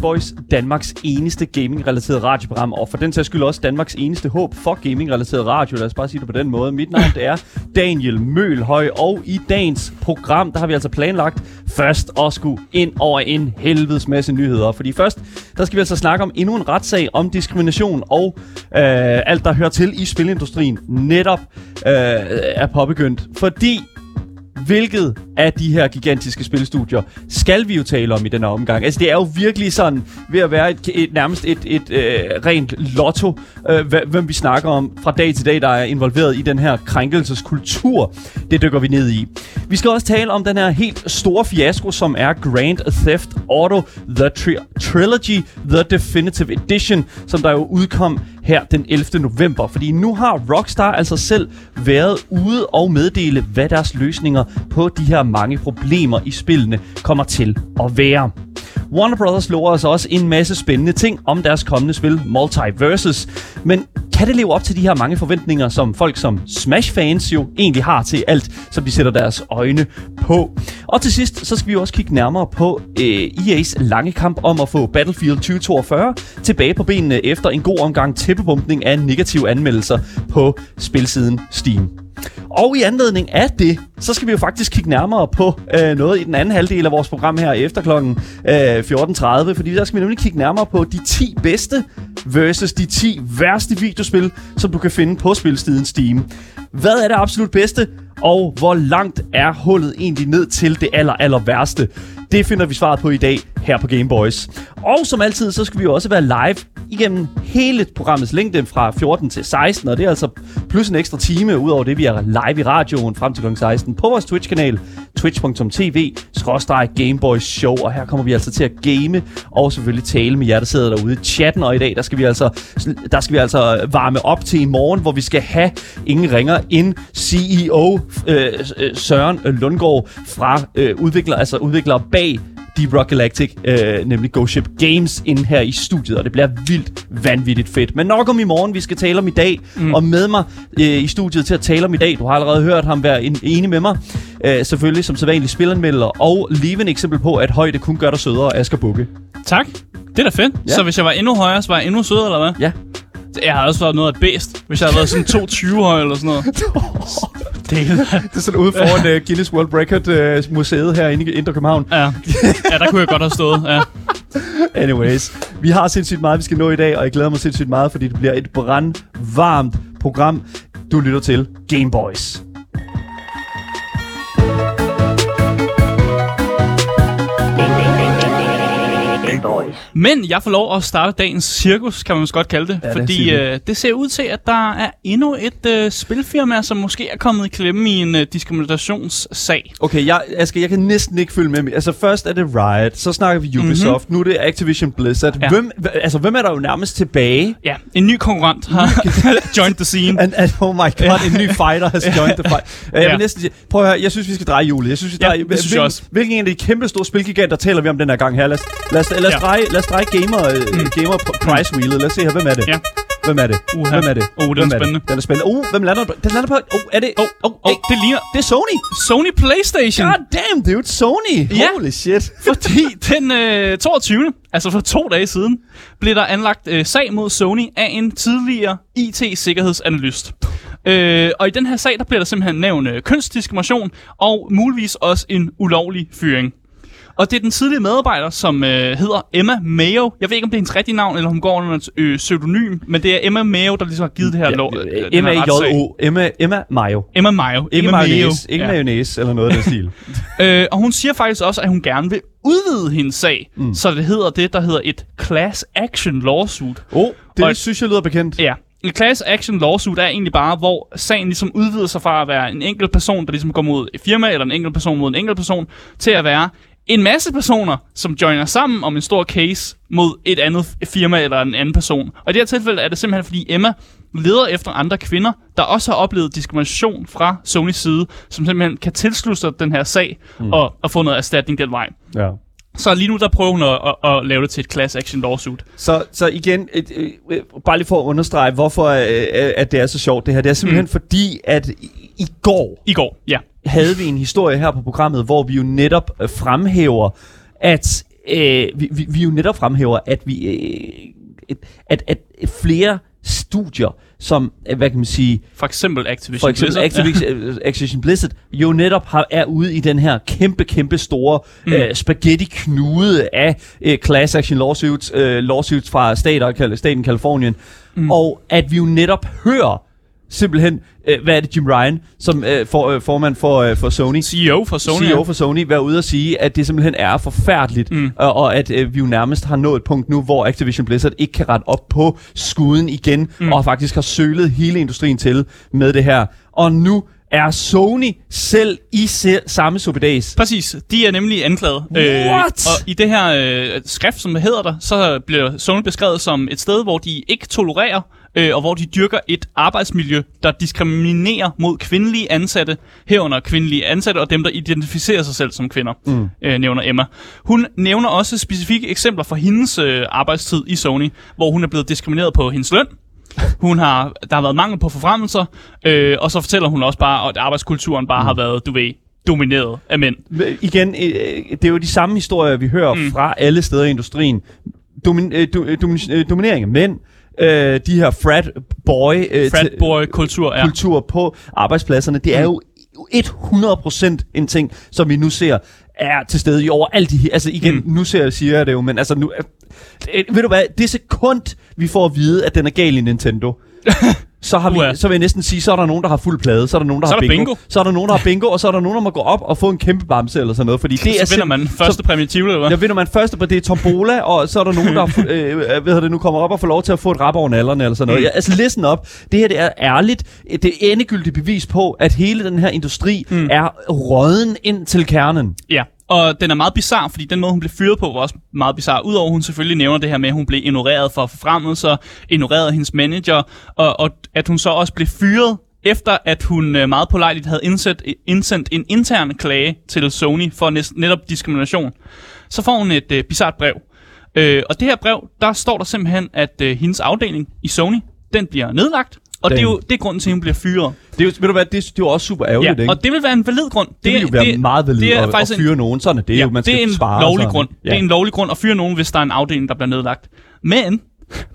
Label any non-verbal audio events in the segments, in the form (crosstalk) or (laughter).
Boys, Danmarks eneste gaming-relateret radioprogram, og for den sags skyld også Danmarks eneste håb for gaming-relateret radio. Lad os bare sige det på den måde. Mit navn det er Daniel Mølhøj, og i dagens program, der har vi altså planlagt først at skulle ind over en helvedes masse nyheder. Fordi først, der skal vi altså snakke om endnu en retssag om diskrimination og øh, alt, der hører til i spilindustrien, netop øh, er påbegyndt. Fordi hvilket af de her gigantiske spilstudier skal vi jo tale om i den her omgang? Altså, det er jo virkelig sådan ved at være et, et nærmest et, et øh, rent lotto, øh, hvem vi snakker om fra dag til dag, der er involveret i den her krænkelseskultur. Det dykker vi ned i. Vi skal også tale om den her helt store fiasko, som er Grand Theft Auto The Tri- Trilogy The Definitive Edition, som der jo udkom her den 11. november. Fordi nu har Rockstar altså selv været ude og meddele, hvad deres løsninger på de her mange problemer i spillene kommer til at være. Warner Brothers lover os også en masse spændende ting om deres kommende spil Multiverses. Men kan det leve op til de her mange forventninger, som folk som Smash-fans jo egentlig har til alt, som de sætter deres øjne på? Og til sidst, så skal vi også kigge nærmere på øh, EA's lange kamp om at få Battlefield 2042 tilbage på benene efter en god omgang tæppebumpning af negative anmeldelser på spilsiden Steam. Og i anledning af det, så skal vi jo faktisk kigge nærmere på øh, noget i den anden halvdel af vores program her efter klokken øh, 14.30, fordi der skal vi nemlig kigge nærmere på de 10 bedste versus de 10 værste videospil, som du kan finde på spilstiden Steam. Hvad er det absolut bedste, og hvor langt er hullet egentlig ned til det aller, aller værste? Det finder vi svaret på i dag her på Gameboys. Og som altid, så skal vi jo også være live igennem hele programmets længde fra 14 til 16, og det er altså plus en ekstra time, udover det, vi er live i radioen frem til kl. 16 på vores Twitch-kanal, twitch.tv, Gameboys Show, og her kommer vi altså til at game og selvfølgelig tale med jer, der sidder derude i chatten, og i dag, der skal vi altså, der skal vi altså øh, varme op til i morgen, hvor vi skal have ingen ringer end CEO øh, øh, Søren Lundgaard fra øh, udvikler, altså udvikler bag Deep Rock Galactic, øh, nemlig Ghost Ship Games, ind her i studiet, og det bliver vildt vanvittigt fedt. Men nok om i morgen, vi skal tale om i dag, mm. og med mig øh, i studiet til at tale om i dag, du har allerede hørt ham være en, enig med mig, øh, selvfølgelig som sædvanlig spilanmelder, og lige eksempel på, at højde kun gør dig sødere, Asger Bukke. Tak. Det er da fedt. Ja. Så hvis jeg var endnu højere, så var jeg endnu sødere, eller hvad? Ja. Jeg har også været noget af bedst, hvis jeg havde været sådan 22 høj eller sådan noget. (laughs) det, er, det er sådan ude foran uh, Guinness World Record uh, museet her inde i Indre København. Ja. ja, der kunne jeg godt have stået, ja. (laughs) Anyways, vi har sindssygt meget, vi skal nå i dag, og jeg glæder mig sindssygt meget, fordi det bliver et brandvarmt program, du lytter til Game Boys. Boys. Men jeg får lov at starte dagens cirkus, kan man godt kalde det. Ja, fordi det, øh, det ser ud til, at der er endnu et øh, spilfirma, som måske er kommet i klemme i en øh, diskriminationssag. Okay, jeg, Asger, jeg kan næsten ikke følge med. Altså først er det Riot, så snakker vi Ubisoft, mm-hmm. nu er det Activision Blizzard. Ja. Hvem, altså, hvem er der jo nærmest tilbage? Ja, en ny konkurrent har (laughs) joined the scene. And, and, oh my god, ja. en ny fighter has joined the fight. Jeg ja. vil næsten sige, prøv at høre, jeg synes, vi skal dreje hjulet. Jeg synes, vi dreje, ja, det synes jeg også. Hvilken en af de kæmpe store spilgiganter taler vi om den her gang her? Lad os, lad os, lad os, ja. dreje, lad os dreje gamer, mm. gamer price wheelet. Lad os se her, hvem er det? Ja. Hvem er det? Uh-huh. Hvem er det? Oh, den er spændende. Den er spændende. Uh, hvem lander på? Den lander på. Oh, er det? Oh, oh, oh, det ligner. Det er Sony. Sony PlayStation. God damn, dude. Sony. Ja. Holy shit. (laughs) Fordi den øh, 22. Altså for to dage siden, blev der anlagt øh, sag mod Sony af en tidligere IT-sikkerhedsanalyst. Øh, og i den her sag, der bliver der simpelthen nævnt øh, kønsdiskrimination og muligvis også en ulovlig fyring. Og det er den tidlige medarbejder, som øh, hedder Emma Mayo. Jeg ved ikke, om det er hendes rigtige navn, eller om hun går under et øh, pseudonym, men det er Emma Mayo, der ligesom har givet det her lov. Øh, Emma J.O. Emma, Emma Mayo. Emma Mayo. Ikke Emma mayonnaise, ikke ja. mayonnaise eller noget af den stil. (laughs) øh, og hun siger faktisk også, at hun gerne vil udvide hendes sag, mm. så det hedder det, der hedder et class action lawsuit. Oh, det og, synes jeg lyder bekendt. Ja, en class action lawsuit er egentlig bare, hvor sagen ligesom udvider sig fra at være en enkelt person, der ligesom går mod et firma, eller en enkelt person mod en enkelt person, til at være en masse personer, som joiner sammen om en stor case mod et andet firma eller en anden person. Og i det her tilfælde er det simpelthen, fordi Emma leder efter andre kvinder, der også har oplevet diskrimination fra Sonys side, som simpelthen kan tilslutte sig den her sag mm. og, og få noget erstatning den vej. Ja. Så lige nu, der prøver hun at, at, at lave det til et class action lawsuit. Så, så igen, et, et, bare lige for at understrege, hvorfor øh, at det er så sjovt det her. Det er simpelthen mm. fordi, at i går I går, ja. Havde vi en historie her på programmet, hvor vi jo netop øh, fremhæver, at øh, vi, vi, vi jo netop fremhæver, at vi øh, at, at, flere studier, som, øh, hvad kan man sige, For eksempel Activision for eksempel Blizzard. Activision, (laughs) ja. Activision Blizzard, jo netop har, er ude i den her kæmpe, kæmpe store mm. øh, spaghetti-knude af øh, class action lawsuits, øh, lawsuits fra stater, staten Kalifornien, mm. og at vi jo netop hører simpelthen, øh, hvad er det, Jim Ryan, som øh, for, øh, formand for, øh, for Sony, CEO for Sony. CEO for Sony, være ude og sige, at det simpelthen er forfærdeligt, mm. og, og at øh, vi jo nærmest har nået et punkt nu, hvor Activision Blizzard ikke kan rette op på skuden igen, mm. og faktisk har sølet hele industrien til med det her. Og nu er Sony selv i se- samme suppedags. Præcis, de er nemlig anklaget. What? og i det her øh, skrift, som hedder der, så bliver Sony beskrevet som et sted, hvor de ikke tolererer, øh, og hvor de dyrker et arbejdsmiljø, der diskriminerer mod kvindelige ansatte, herunder kvindelige ansatte og dem, der identificerer sig selv som kvinder, mm. øh, nævner Emma. Hun nævner også specifikke eksempler fra hendes øh, arbejdstid i Sony, hvor hun er blevet diskrimineret på hendes løn, hun har, der har været mangel på forfremmelser, øh, og så fortæller hun også bare, at arbejdskulturen bare mm. har været, du ved, domineret af mænd. Igen, øh, det er jo de samme historier, vi hører mm. fra alle steder i industrien. Domin, øh, do, øh, domin, øh, dominering af mænd, øh, de her frat boy, øh, Frat til- boy-kultur, ja. kultur på arbejdspladserne, det er jo 100% en ting, som vi nu ser er til stede i over alt de her... Altså igen, mm. nu ser jeg, siger jeg det jo, men altså nu... Øh, ved du hvad, det sekund, vi får at vide, at den er gal i Nintendo, (laughs) så, har vi, så vil jeg næsten sige, så er der nogen, der har fuld plade, så er der nogen, der Så har er der bingo, bingo. så er der nogen, der har bingo, og så er der nogen, der må gå op og få en kæmpe bamse eller sådan noget, fordi det er så vinder man første præmie eller hvad? der vinder man første på det er tombola, og så er der nogen, der (laughs) øh, øh, hvad hedder det, nu kommer op og får lov til at få et rap over nallerne eller sådan noget. Mm. Ja, altså listen op. Det her det er ærligt. Det er endegyldigt bevis på, at hele den her industri mm. er råden ind til kernen. Ja, og den er meget bizar, fordi den måde, hun blev fyret på, var også meget bizar. Udover at hun selvfølgelig nævner det her med, at hun blev ignoreret for forfremmelser, ignoreret af hendes manager, og, og at hun så også blev fyret efter at hun øh, meget polejligt havde indsat, indsendt en intern klage til Sony for næst, netop diskrimination, så får hun et øh, bizart brev. Øh, og det her brev, der står der simpelthen, at øh, hendes afdeling i Sony, den bliver nedlagt, og det er jo det er grunden til, at hun bliver fyret. Det er jo, ved du hvad, det, det er jo også super ærgerligt, Ja, ikke? og det vil være en valid grund. det vil jo være meget valid det er at, at faktisk en- fyre nogen. Sådan er det ja, jo, man skal det er en svare lovlig sådan. grund. Ja. Det er en lovlig grund at fyre nogen, hvis der er en afdeling, der bliver nedlagt. Men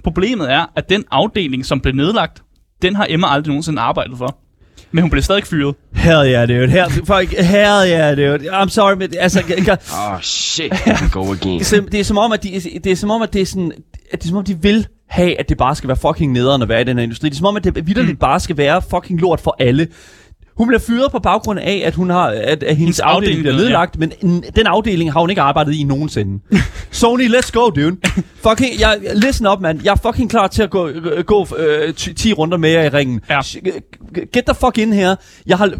problemet er, at den afdeling, som blev nedlagt, den har Emma aldrig nogensinde arbejdet for. Men hun blev stadig fyret. Hell yeah, dude. Hell, fuck, hell yeah, dude. I'm sorry, men altså... jeg- Oh shit, go again. Det er, det er som om, at de, det er som om, at det er sådan, at det er som om, de vil have, at det bare skal være fucking nederen at være i den her industri. Det er som om, at det vidderligt mm. bare skal være fucking lort for alle. Hun bliver fyret på baggrund af, at, hun har, at, at hendes, afdeling bliver nedlagt, men n- den afdeling har hun ikke arbejdet i nogensinde. (laughs) Sony, let's go, dude. Fucking, jeg, listen up, man. Jeg er fucking klar til at gå, gå øh, 10 runder med jer i ringen. Ja. Get the fuck in her. Jeg har,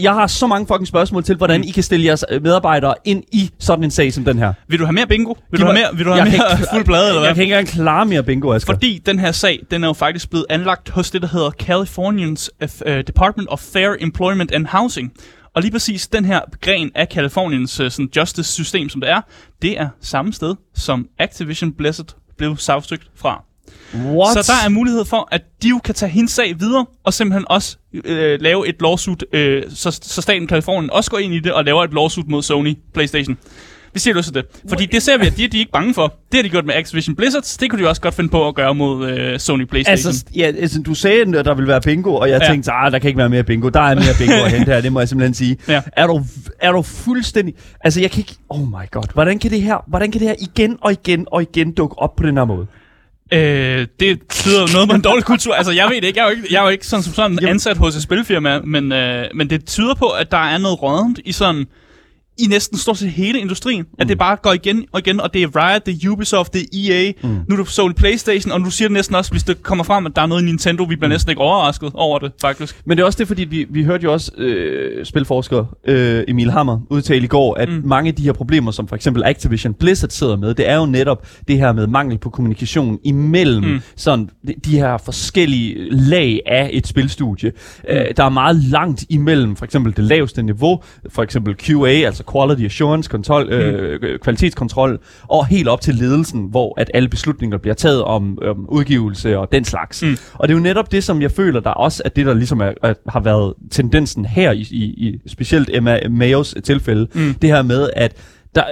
jeg har så mange fucking spørgsmål til, hvordan I kan stille jeres øh, medarbejdere ind i sådan en sag som den her. Vil du have mere bingo? Vil Giv du have mere, vil du have mere ikke- fuld blade, eller hvad? Jeg kan ikke engang klare mere bingo, Asger. Fordi den her sag, den er jo faktisk blevet anlagt hos det, der hedder Californians uh, Department of Fair Employment and Housing. Og lige præcis den her gren af Californiens uh, sådan justice-system, som det er, det er samme sted, som Activision Blizzard blev sagsøgt fra. What? Så der er mulighed for, at de jo kan tage hendes sag videre, og simpelthen også øh, lave et lawsuit, øh, så, så staten Kalifornien også går ind i det, og laver et lawsuit mod Sony Playstation. Vi siger lyst til det. Fordi det ser vi, at de, de er ikke bange for. Det har de gjort med Activision Blizzard. Det kunne de også godt finde på at gøre mod øh, Sony Playstation. Altså, ja, altså, du sagde, at der ville være bingo, og jeg Ja. tænkte, ah, der kan ikke være mere bingo. Der er mere bingo at hente her, det må jeg simpelthen sige. Ja. Er, du, er du fuldstændig... Altså, jeg kan ikke... Oh my god. Hvordan kan det her, hvordan kan det her igen og igen og igen dukke op på den her måde? Øh, det tyder noget på en dårlig kultur. Altså, jeg ved det ikke. Jeg er jo ikke, jeg er jo ikke sådan, som sådan ansat hos et spilfirma, men, øh, men det tyder på, at der er noget rådent i sådan i næsten stort set hele industrien. Mm. At det bare går igen og igen, og det er Riot, det er Ubisoft, det er EA, mm. nu er du Sony Playstation, og nu siger det næsten også, hvis det kommer frem, at der er noget i Nintendo, vi bliver næsten ikke overrasket over det, faktisk. Men det er også det, fordi vi, vi hørte jo også øh, spilforsker øh, Emil Hammer udtale i går, at mm. mange af de her problemer, som for eksempel Activision Blizzard sidder med, det er jo netop det her med mangel på kommunikation imellem mm. sådan, de, de her forskellige lag af et spilstudie. Mm. Øh, der er meget langt imellem for eksempel det laveste niveau, for eksempel QA, altså quality assurance, kontrol, øh, kvalitetskontrol, og helt op til ledelsen, hvor at alle beslutninger bliver taget om øh, udgivelse og den slags. Mm. Og det er jo netop det, som jeg føler, der også er det, der ligesom er, er, har været tendensen her, i, i, i specielt Emma Mayos tilfælde, mm. det her med, at der,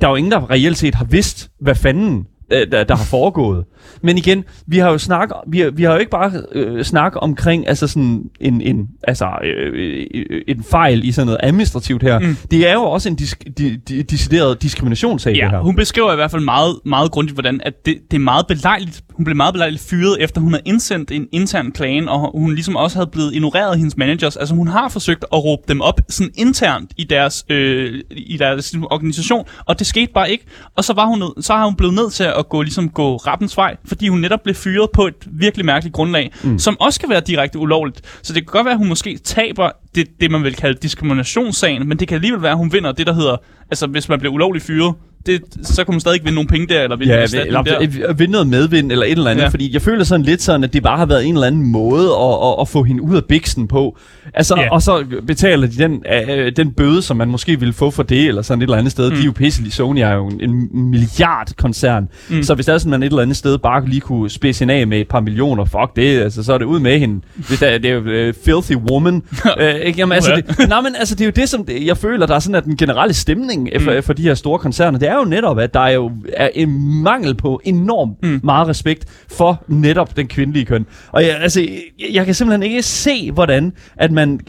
der er jo ingen, der reelt set har vidst, hvad fanden øh, der, der har foregået. Men igen, vi har jo snak, vi har, vi har jo ikke bare øh, snak omkring altså sådan en, en, altså, øh, øh, en fejl i sådan noget administrativt her. Mm. Det er jo også en disk, di, di, decideret diskriminationssag, Ja, det her. hun beskriver i hvert fald meget, meget grundigt, hvordan at det, det er meget belejligt. Hun blev meget belejligt fyret, efter hun havde indsendt en intern klage, og hun ligesom også havde blevet ignoreret af hendes managers. Altså hun har forsøgt at råbe dem op sådan internt i deres, øh, i deres organisation, og det skete bare ikke. Og så, var hun, så har hun blevet nødt til at gå, ligesom gå rappens vej, fordi hun netop blev fyret på et virkelig mærkeligt grundlag, mm. som også kan være direkte ulovligt. Så det kan godt være, at hun måske taber det, det man vil kalde diskriminationssagen, men det kan alligevel være, at hun vinder det, der hedder, altså hvis man bliver ulovligt fyret, det, så kan man stadig ikke vinde nogle penge der, eller vinde Ja, eller der. vinde noget medvind, eller et eller andet, ja. Fordi jeg føler sådan lidt sådan, at det bare har været en eller anden måde at, at, at få hende ud af biksen på. Altså, Ja. og så betaler de den, øh, den bøde, som man måske ville få for det, eller sådan et eller andet sted. Mm. De er jo pisselige. Sony er jo en, en milliardkoncern. Mm. Så hvis der er sådan, man et eller andet sted bare lige kunne spidse hende af med et par millioner, fuck det, altså, så er det ud med hende. Hvis der, det er jo uh, filthy woman. uh, (laughs) ikke? Jamen, altså, det, nej, men altså, det er jo det, som det, jeg føler, der er sådan, at den generelle stemning mm. for, for de her store koncerner, det er jo netop, at der er jo er en mangel på enormt mm. meget respekt for netop den kvindelige køn. Og jeg, altså, jeg, jeg kan simpelthen ikke se, hvordan at man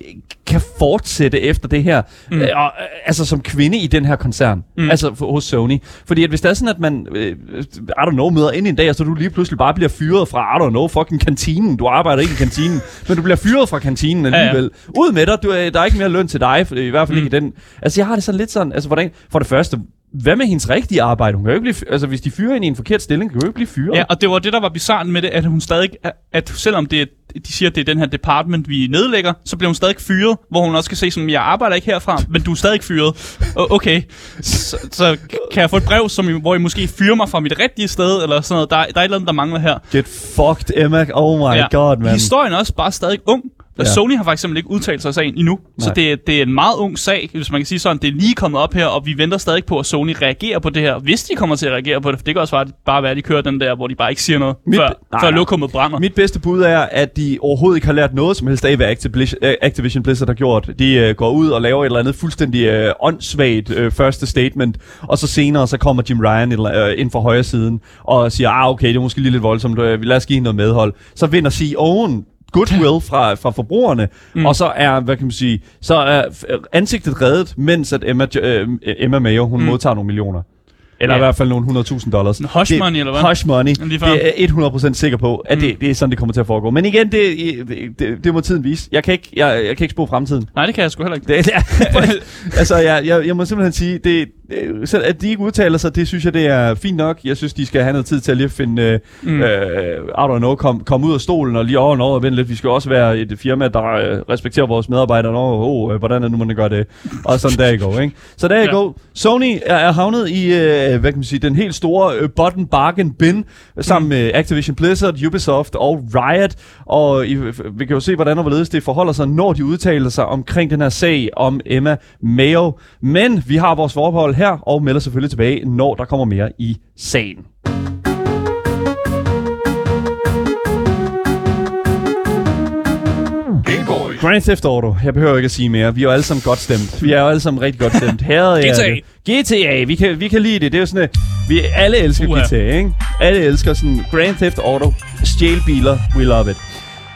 kan fortsætte efter det her, mm. øh, og, øh, altså som kvinde i den her koncern, mm. altså for, hos Sony. Fordi at hvis det er sådan, at man, øh, I don't know, møder ind i en dag, og så du lige pludselig bare bliver fyret fra, I don't know, fucking kantinen. Du arbejder ikke i kantinen, (laughs) men du bliver fyret fra kantinen alligevel. Ja, ja. Ud med dig, du, er- der er ikke mere løn til dig, for, i hvert fald mm. ikke i den. Altså jeg har det sådan lidt sådan, altså hvordan, for det første, hvad med hendes rigtige arbejde? Hun kan jo ikke blive, altså hvis de fyrer hende i en forkert stilling, kan hun jo ikke blive fyret. Ja, og det var det, der var bizarrt med det, at hun stadig, at selvom det er, de siger, at det er den her department, vi nedlægger, så bliver hun stadig fyret, hvor hun også kan se, som jeg arbejder ikke herfra, men du er stadig fyret. Okay, så, så kan jeg få et brev, som, hvor I måske fyrer mig fra mit rigtige sted, eller sådan noget. Der, er- der er et eller andet, der mangler her. Get fucked, Emma. Oh my ja. god, man. Historien er også bare stadig ung. Og Ja. Sony har for eksempel ikke udtalt sig i sagen endnu. Nej. Så det, det er en meget ung sag, hvis man kan sige sådan. Det er lige kommet op her, og vi venter stadig på, at Sony reagerer på det her. Hvis de kommer til at reagere på det, for det kan også bare, bare være, at de kører den der, hvor de bare ikke siger noget, Mit- før, nej, før lokummet brænder. Mit bedste bud er, at de overhovedet ikke har lært noget som helst af, hvad Activision, øh, Activision Blizzard har gjort. De uh, går ud og laver et eller andet fuldstændig uh, åndssvagt uh, første statement, og så senere så kommer Jim Ryan uh, ind fra højre siden og siger, ah okay, det er måske lige lidt voldsomt, uh, lad os give noget medhold. Så vinder CEO'en goodwill fra, fra forbrugerne, mm. og så er, hvad kan man sige, så er ansigtet reddet, mens at Emma, uh, Emma Mayo, hun mm. modtager nogle millioner. Eller Ja. i hvert fald nogle 100.000 dollars. En hush Det- money, eller hvad? Hush money. Det er jeg 100% sikker på, at Mm. det, det er sådan, det kommer til at foregå. Men igen, det, det, det, det må tiden vise. Jeg kan ikke, jeg, jeg kan ikke spå fremtiden. Nej, det kan jeg sgu heller ikke. Det, det er, (laughs) altså, jeg, jeg, jeg må simpelthen sige, det, det, selv at de ikke udtaler sig, det synes jeg, det er fint nok. Jeg synes, de skal have noget tid til at lige finde, mm. Mm. øh, I don't know, komme kom ud af stolen og lige over og over og vente lidt. Vi skal også være et firma, der øh, respekterer vores medarbejdere. Nå, oh, øh, hvordan er det nu, man gør det? Og sådan der i går, ikke? Så der i Ja. går. Sony er, er havnet i, øh, hvad kan man sige, den helt store øh, button bargain bin, sammen Mm. med Activision Blizzard, Ubisoft og Riot. Og I, vi kan jo se, hvordan og hvorledes det forholder sig, når de udtaler sig omkring den her sag om Emma Mayo. Men vi har vores forbehold her, og melder selvfølgelig tilbage, når der kommer mere i sagen. Grand Theft Auto, jeg behøver ikke at sige mere. Vi er jo alle sammen godt stemt. Vi er jo alle sammen rigtig godt stemt. Her er GTA. det. GTA, vi kan, vi kan lide det. Det er jo sådan, at vi alle elsker Uha. GTA, ikke? Alle elsker sådan Grand Theft Auto, stjælbiler, we love it.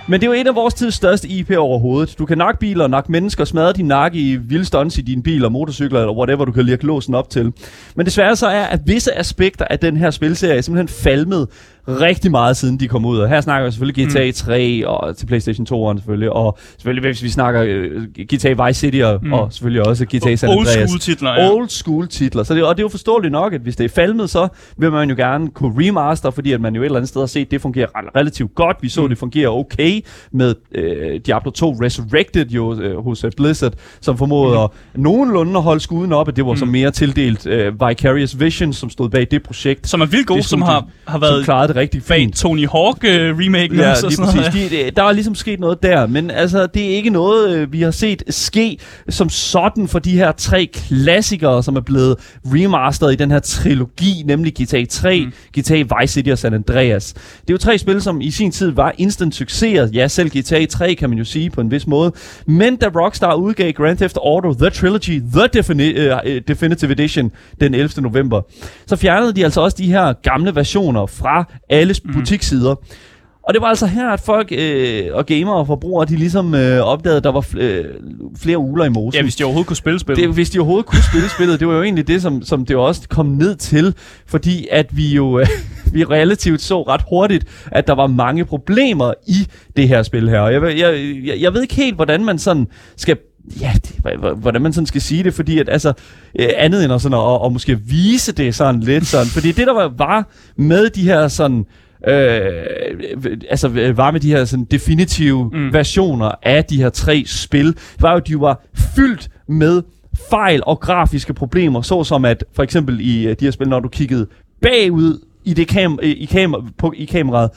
Men det er jo en af vores tids største IP overhovedet. Du kan nakke biler, nakke mennesker, smadre din nakke i vilde stunts i dine biler, motorcykler eller whatever, du kan lirke låsen op til. Men desværre så er, at visse aspekter af den her spilserie simpelthen falmet rigtig meget, siden de kom ud. Og her snakker vi selvfølgelig GTA 3 og til PlayStation 2'eren selvfølgelig, og selvfølgelig hvis vi snakker øh, GTA Vice City og, mm. og selvfølgelig også GTA San Old Andreas. school titler, ja. Old school titler. Så det, og det er jo forståeligt nok, at hvis det er falmet, så vil man jo gerne kunne remaster, fordi at man jo et eller andet sted har set, at det fungerer re- relativt godt. Vi så, mm. det fungerer okay med øh, Diablo 2 Resurrected jo øh, hos øh, Blizzard, som formåede mm. at nogenlunde at holde skuden op, at det var mm. så mere tildelt øh, Vicarious Vision, som stod bag det projekt. Som er vildt god, som har, har som været klarede det rigtig Bag fint. Tony Hawk-remaken Ja, også. og lige sådan noget. præcis. De, der er ligesom sket noget der, men altså, det er ikke noget, øh, vi har set ske som sådan for de her tre klassikere, som er blevet remasteret i den her trilogi, nemlig GTA 3, mm. GTA Vice City og San Andreas. Det er jo tre spil, som i sin tid var instant succeser. Ja, selv GTA 3 kan man jo sige på en vis måde. Men da Rockstar udgav Grand Theft Auto The Trilogy The Defini- uh, Definitive Edition den 11. november, så fjernede de altså også de her gamle versioner fra alle Mhm. butikssider. Og det var altså her, at folk øh, og gamere og forbrugere, de ligesom øh, opdagede, at der var fl- øh, flere uler i mosen. Ja, hvis de overhovedet kunne spille spillet. Det, hvis de overhovedet kunne spille spillet, det var jo egentlig det, som, som det også kom ned til, fordi at vi jo øh, (laughs) vi relativt så ret hurtigt, at der var mange problemer i det her spil her. Og jeg, jeg, jeg, jeg ved ikke helt, hvordan man sådan skal Ja, det, hvordan man sådan skal sige det, fordi at altså, øh, andet end at, sådan, at, at måske vise det sådan lidt sådan, fordi det der var, var med de her sådan, øh, altså øh, var med de her sådan definitive mm. versioner af de her tre spil, var jo, at de var fyldt med fejl og grafiske problemer, såsom at for eksempel i øh, de her spil, når du kiggede bagud i, det kam- i, kam- på, i kameraet,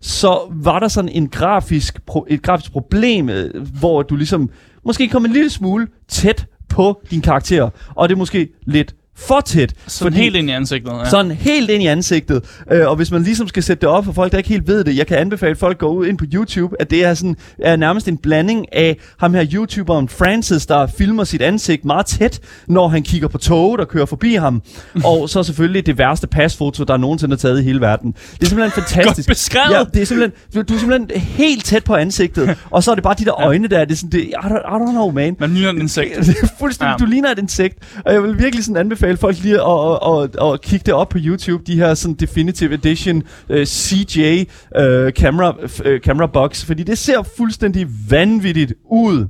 så var der sådan en grafisk pro- et grafisk problem, hvor du ligesom måske komme en lille smule tæt på din karakter, og det er måske lidt for tæt. Sådan helt ind i ansigtet. Ja. Sådan helt ind i ansigtet. Øh, og hvis man ligesom skal sætte det op for folk, der ikke helt ved det, jeg kan anbefale at folk går ud ind på YouTube, at det er, sådan, er nærmest en blanding af ham her YouTuberen Francis, der filmer sit ansigt meget tæt, når han kigger på tog, der kører forbi ham. (laughs) og så selvfølgelig det værste pasfoto, der nogensinde er taget i hele verden. Det er simpelthen (laughs) fantastisk. Godt beskrevet. Ja, det er simpelthen, du, er simpelthen helt tæt på ansigtet, (laughs) og så er det bare de der øjne der, det er sådan, det, I, don't, I don't know, man. Man ligner en insekt. Fuldstændig, ja. du ligner et insekt, og jeg vil virkelig sådan anbefale folk lige at, at, at, at kigge det op på YouTube, de her sådan Definitive Edition uh, CJ uh, camera, uh, camera box, fordi det ser fuldstændig vanvittigt ud.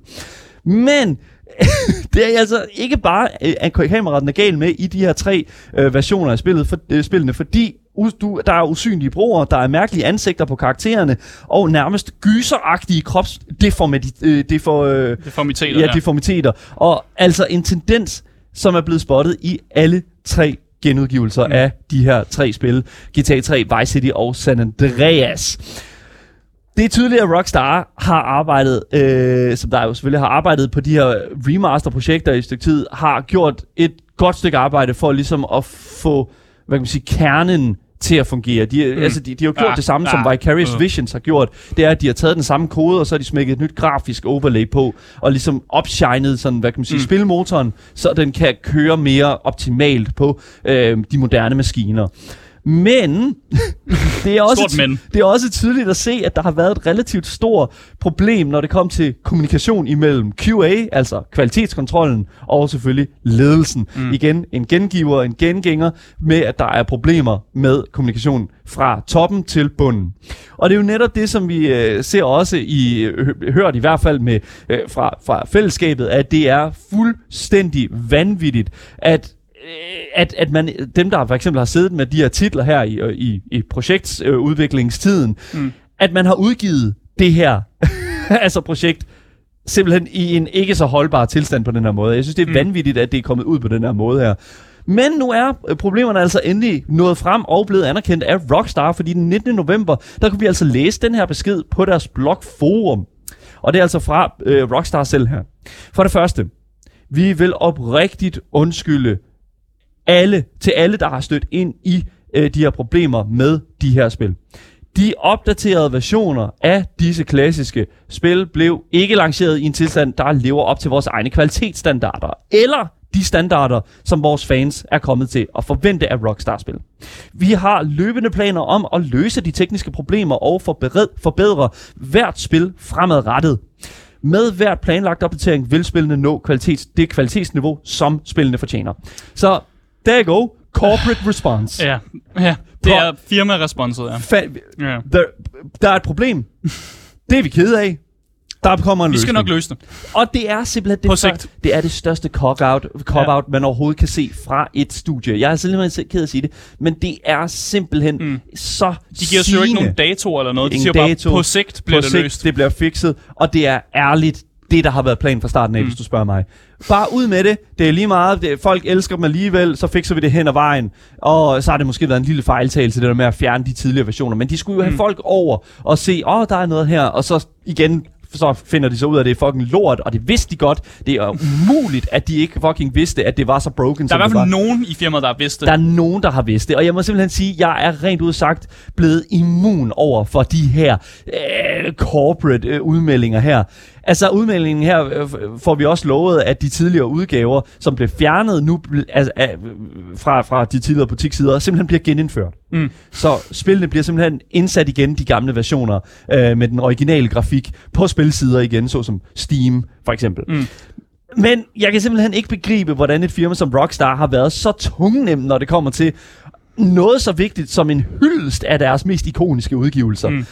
Men (laughs) det er altså ikke bare, øh, at kameraet er gal med i de her tre øh, versioner af spillet, for, øh, spillene, fordi du, der er usynlige broer, der er mærkelige ansigter på karaktererne, og nærmest gyseragtige kropsdeformiteter. Øh, defor, øh, Deformiteter, ja, ja. deformiteter. Og altså en tendens, som er blevet spottet i alle tre genudgivelser mm. af de her tre spil. GTA 3, Vice City og San Andreas. Det er tydeligt, at Rockstar har arbejdet, øh, som der jo selvfølgelig har arbejdet på de her remaster-projekter i et stykke tid, har gjort et godt stykke arbejde for ligesom at få, hvad kan man sige, kernen til at fungere. De, mm. altså, de, de har jo gjort Ah, det samme, ah, som Vicarious øh. Visions har gjort. Det er, at de har taget den samme kode, og så har de smækket et nyt grafisk overlay på, og ligesom opshined sådan, hvad kan man sige, mm. spilmotoren, så den kan køre mere optimalt på øh, de moderne maskiner. Men (laughs) det er, også men. det er også tydeligt at se, at der har været et relativt stort problem, når det kom til kommunikation imellem QA, altså kvalitetskontrollen, og selvfølgelig ledelsen. Mm. Igen, en gengiver, en gengænger med, at der er problemer med kommunikation fra toppen til bunden. Og det er jo netop det, som vi øh, ser også i, øh, hø- hørt i hvert fald med, øh, fra, fra fællesskabet, at det er fuldstændig vanvittigt, at at, at man, dem, der for eksempel har siddet med de her titler her i, øh, i, i projektudviklingstiden, mm. at man har udgivet det her (laughs) altså projekt simpelthen i en ikke så holdbar tilstand på den her måde. Jeg synes, det er mm. vanvittigt, at det er kommet ud på den her måde her. Men nu er øh, problemerne altså endelig nået frem og blevet anerkendt af Rockstar, fordi den 19. november, der kunne vi altså læse den her besked på deres blogforum. Og det er altså fra øh, Rockstar selv her. For det første, vi vil oprigtigt undskylde alle, til alle, der har stødt ind i øh, de her problemer med de her spil. De opdaterede versioner af disse klassiske spil blev ikke lanceret i en tilstand, der lever op til vores egne kvalitetsstandarder, eller de standarder, som vores fans er kommet til at forvente af Rockstar-spil. Vi har løbende planer om at løse de tekniske problemer og forbedre, forbedre hvert spil fremadrettet. Med hvert planlagt opdatering vil spillene nå kvalitets, det kvalitetsniveau, som spillene fortjener. Så, there you go. Corporate (laughs) response. Ja, ja. Det er firma-responset, ja. Fa- ja. der, der er et problem. Det er vi kede af. Der kommer en Vi skal løsning. nok løse det. Og det er simpelthen det, På stør- sigt. det er det største cop-out, cop-out man overhovedet kan se fra et studie. Jeg er simpelthen ked af at sige det, men det er simpelthen mm. så De giver os jo ikke sigende. nogen datoer eller noget. De Ingen siger bare, dato. på sigt bliver på det sigt, løst. Det bliver fikset, og det er ærligt. Det, der har været planen fra starten af, mm. hvis du spørger mig. Bare ud med det. Det er lige meget. Det, folk elsker dem alligevel. Så fikser vi det hen ad vejen. Og så har det måske været en lille fejltagelse, det der med at fjerne de tidligere versioner. Men de skulle jo have Mm. folk over og se, åh, oh, der er noget her. Og så igen så finder de så ud af, at det er fucking lort, og det vidste de godt. Det er umuligt, at de ikke fucking vidste, at det var så broken, Der er i hvert fald nogen i firmaet, der har vidst det. Der er nogen, der har vidst det, og jeg må simpelthen sige, at jeg er rent ud sagt blevet immun over for de her øh, corporate øh, udmeldinger her. Altså udmeldingen her øh, f- får vi også lovet, at de tidligere udgaver, som blev fjernet nu altså, øh, fra, fra de tidligere butikssider, simpelthen bliver genindført. Mm. Så spillene bliver simpelthen indsat igen, de gamle versioner, øh, med den originale grafik på spilsider igen, såsom Steam for eksempel. Mm. Men jeg kan simpelthen ikke begribe, hvordan et firma som Rockstar har været så tungnemt, når det kommer til noget så vigtigt som en hyldest af deres mest ikoniske udgivelser. Mm.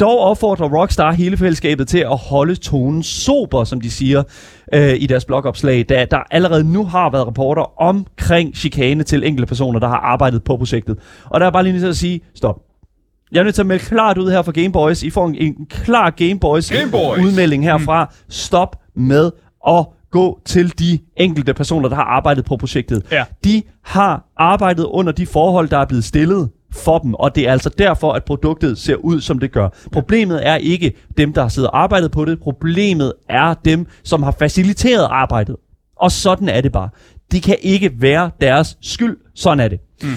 Mm. Dog opfordrer Rockstar hele fællesskabet til at holde tonen sober, som de siger øh, i deres blogopslag, da der allerede nu har været rapporter omkring chikane til enkelte personer, der har arbejdet på projektet. Og der er bare lige nødt til at sige, stop. Jeg er nødt til at melde klart ud her fra Gameboys. I får en, en klar Gameboys, Gameboys. udmelding herfra. Stop med at gå til de enkelte personer, der har arbejdet på projektet. Ja. De har arbejdet under de forhold, der er blevet stillet for dem, og det er altså derfor, at produktet ser ud, som det gør. Problemet er ikke dem, der har siddet og arbejdet på det. Problemet er dem, som har faciliteret arbejdet. Og sådan er det bare. Det kan ikke være deres skyld. Sådan er det. Mm.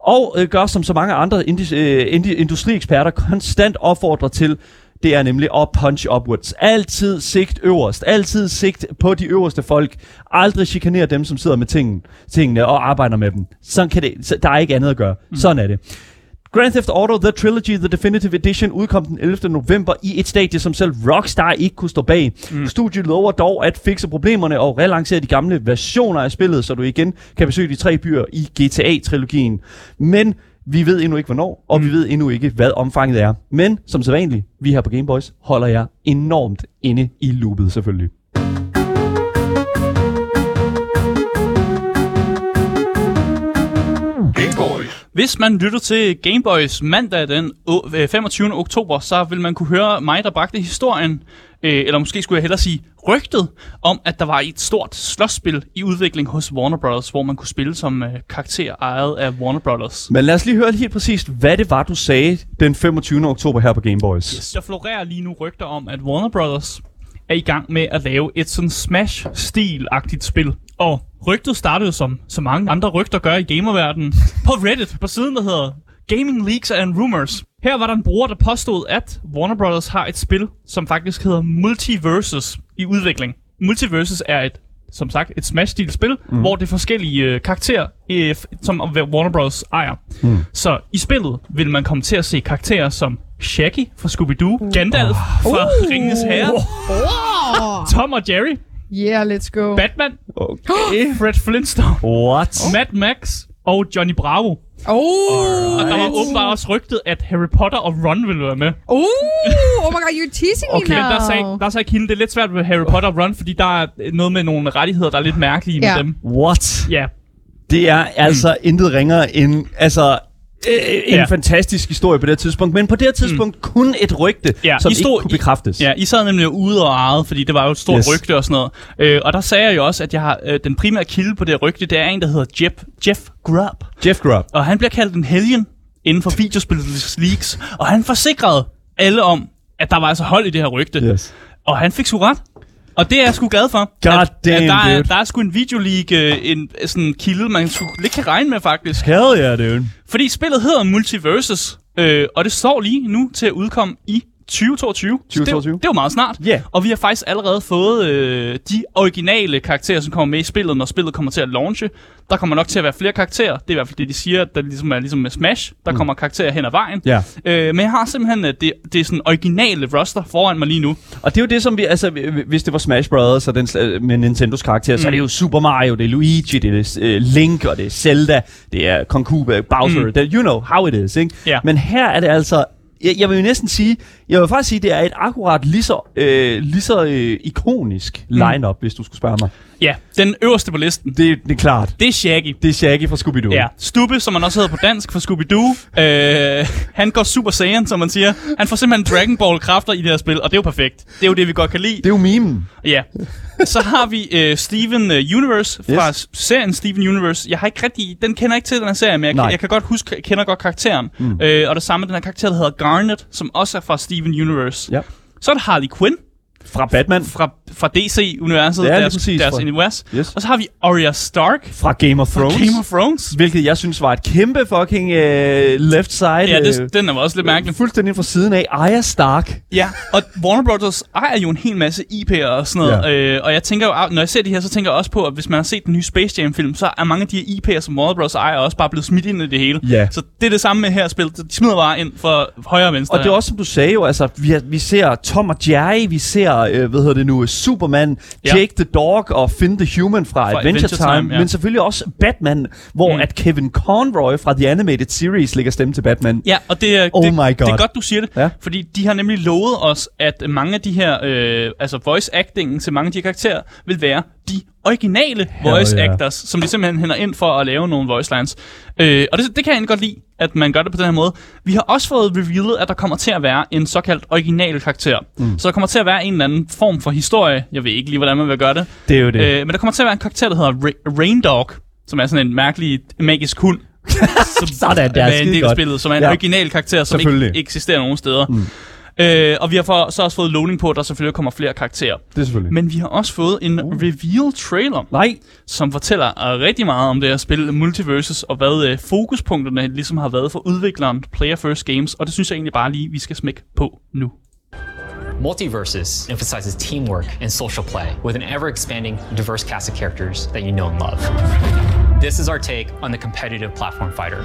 Og øh, gør som så mange andre indi- øh, indi- industrieksperter konstant opfordrer til, det er nemlig at punch upwards. Altid sigt øverst. Altid sigt på de øverste folk. Aldrig chikanere dem, som sidder med tingene, tingene og arbejder med dem. Sådan kan det, så der er ikke andet at gøre. Mm. Sådan er det. Grand Theft Auto The Trilogy The Definitive Edition udkom den 11. november i et stadie, som selv Rockstar ikke kunne stå bag. Mm. Studiet lover dog at fikse problemerne og relancere de gamle versioner af spillet, så du igen kan besøge de tre byer i GTA-trilogien. Men vi ved endnu ikke hvornår, og mm. vi ved endnu ikke, hvad omfanget er. Men som sædvanligt, vi her på Gameboys holder jer enormt inde i loopet selvfølgelig. Hvis man lytter til Gameboys mandag den o- øh, 25. oktober, så vil man kunne høre mig, der bragte historien, øh, eller måske skulle jeg hellere sige rygtet, om at der var et stort slåsspil i udvikling hos Warner Brothers, hvor man kunne spille som øh, karakter ejet af Warner Brothers. Men lad os lige høre helt præcist, hvad det var, du sagde den 25. oktober her på Gameboys. Der florerer lige nu rygter om, at Warner Brothers er i gang med at lave et sådan Smash-stil-agtigt spil. Og rygtet startede som så mange andre rygter gør i gamerverdenen på Reddit, på siden, der hedder Gaming Leaks and Rumors. Her var der en bruger, der påstod, at Warner Brothers har et spil, som faktisk hedder Multiversus i udvikling. Multiversus er et som sagt, et Smash-stil spil, mm. hvor det er forskellige øh, karakterer, øh, som Warner Bros. ejer. Mm. Så i spillet vil man komme til at se karakterer som Shaggy fra Scooby-Doo, Gandalf fra Uh. Ringenes Herre, Oh, Tom og Jerry, yeah, let's go. Batman, Okay. (gasps) Fred Flintstone, What? Mad Max og Johnny Bravo. Oh, Og der var åbenbart også rygtet, at Harry Potter og Ron ville være med. oh, oh my god, you're teasing Okay, me men now. der sagde, der sagde kilden, det er lidt svært med Harry Potter og Ron, fordi der er noget med nogle rettigheder, der er lidt mærkelige med Ja. dem. What? Ja, Det er altså mm. intet ringere end altså, øh, en Ja. fantastisk historie på det tidspunkt. Men på det tidspunkt mm. kun et rygte, Ja, som I stod- ikke kunne bekræftes. Ja, I sad nemlig ude og ejede, fordi det var jo et stort yes. Rygte og sådan noget. Øh, og der sagde jeg jo også, at jeg har, øh, den primære kilde på det rygte, det er en, der hedder Jeff, Jeff Grubb. Jeff Grubb. Og han bliver kaldt en helgen inden for videospillets leaks. Og han forsikrede alle om, at der var altså hold i det her rygte. Yes. Og han fik sgu ret. Og det er jeg sgu glad for. God at, at damn, der, er, dude. der er sgu en videoleak, øh, en sådan kilde, man sgu lidt kan regne med faktisk. Hell yeah, dude. Fordi spillet hedder Multiversus, øh, og det står lige nu til at udkomme i 2022. Så 2022. Det, det er jo meget snart. Ja. Og vi har faktisk allerede fået øh, de originale karakterer, som kommer med i spillet, når spillet kommer til at launche. Der kommer nok til at være flere karakterer. Det er i hvert fald det, de siger, der ligesom er ligesom med Smash. Der mm. kommer karakterer hen ad vejen. Ja. Øh, men jeg har simpelthen øh, det, det er sådan originale roster foran mig lige nu. Og det er jo det, som vi, altså, hvis det var Smash Brothers og den, sl- med Nintendos karakter, mm. så er det jo Super Mario, det er Luigi, det er uh, Link, og det er Zelda, det er Kong Bowser, mm. det, you know how it is, ikke? Ja. Men her er det altså jeg, jeg vil jo næsten sige, jeg vil faktisk sige, det er et akkurat lige så, øh, lige så øh, ikonisk line-up, hvis du skulle spørge mig. Ja, den øverste på listen, Det, det er klart. det er Shaggy. Det er Shaggy fra Scooby-Doo. Ja, Stubbe, som man også hedder på dansk for Scooby-Doo. Øh, han går Super Saiyan, som man siger. Han får simpelthen Dragon Ball kræfter i det her spil, og det er jo perfekt. Det er jo det, vi godt kan lide. Det er jo memen. Ja. Så har vi øh, Steven øh, Universe fra yes. serien Steven Universe. Jeg har ikke rigtig, den kender jeg ikke til, den her serie, men jeg, Nej. jeg kan godt huske, jeg kender godt karakteren. Mm. Øh, og det samme med den her karakter, der hedder Garnet, som også er fra Steven Universe. Ja. Så er det Harley Quinn Fra Batman. fra, fra DC-universet, Ja, deres, præcis, deres fra- univers. Yes. Og så har vi Arya Stark Fra Game of fra Thrones. Game of Thrones. Hvilket jeg synes var et kæmpe fucking øh, left side. Ja, øh, det, den er også lidt mærkelig. Fuldstændig fra siden af. Arya Stark. Ja, og Warner Brothers ejer jo en hel masse IP'er og sådan noget. Ja. Øh, og jeg tænker jo, når jeg ser det her, så tænker jeg også på, at hvis man har set den nye Space Jam-film, så er mange af de her IP'er, som Warner Brothers ejer, også bare blevet smidt ind i det hele. Ja. Så det er det samme med her spil. De smider bare ind for højre og venstre. Og det er også, som du sagde jo, altså, vi, har, vi ser Tom og Jerry, vi ser, øh, hvad hedder det nu, Superman, Ja. Jake the Dog og Finn the Human fra, Fra Adventure, Adventure Time, Time, ja. men selvfølgelig også Batman, hvor Mm. at Kevin Conroy fra The Animated Series lægger stemme til Batman. Ja, og det er, Oh det, my det God. er godt, du siger det. Ja. Fordi de har nemlig lovet os, at mange af de her, øh, altså voice actingen til mange af de karakterer, vil være de originale voice yeah. actors, som de simpelthen hænder ind for at lave nogle voice lines. Øh, og det, det kan jeg godt lide, at man gør det på den her måde. Vi har også fået revealet, at der kommer til at være en såkaldt original karakter. Mm. Så der kommer til at være en eller anden form for historie. Jeg ved ikke lige, hvordan man vil gøre det. Det er jo det. Øh, men der kommer til at være en karakter, der hedder Ra- Rain Dog, som er sådan en mærkelig magisk hund. (laughs) som Sådan der, er en del af spillet, som er en Ja. original karakter, som ikke eksisterer nogen steder. Mm. Øh, og vi har for, så også fået lovning på, at der selvfølgelig kommer flere karakterer. det er selvfølgelig. Men vi har også fået en uh. reveal trailer, Nej, som fortæller uh, rigtig meget om det her spil Multiverses, og hvad uh, fokuspunkterne ligesom har været for udvikleren Player First Games, og det synes jeg egentlig bare lige, vi skal smække på nu. Multiverses emphasizes teamwork and social play with an ever expanding, diverse cast of characters that you know and love. This is our take on the competitive platform fighter.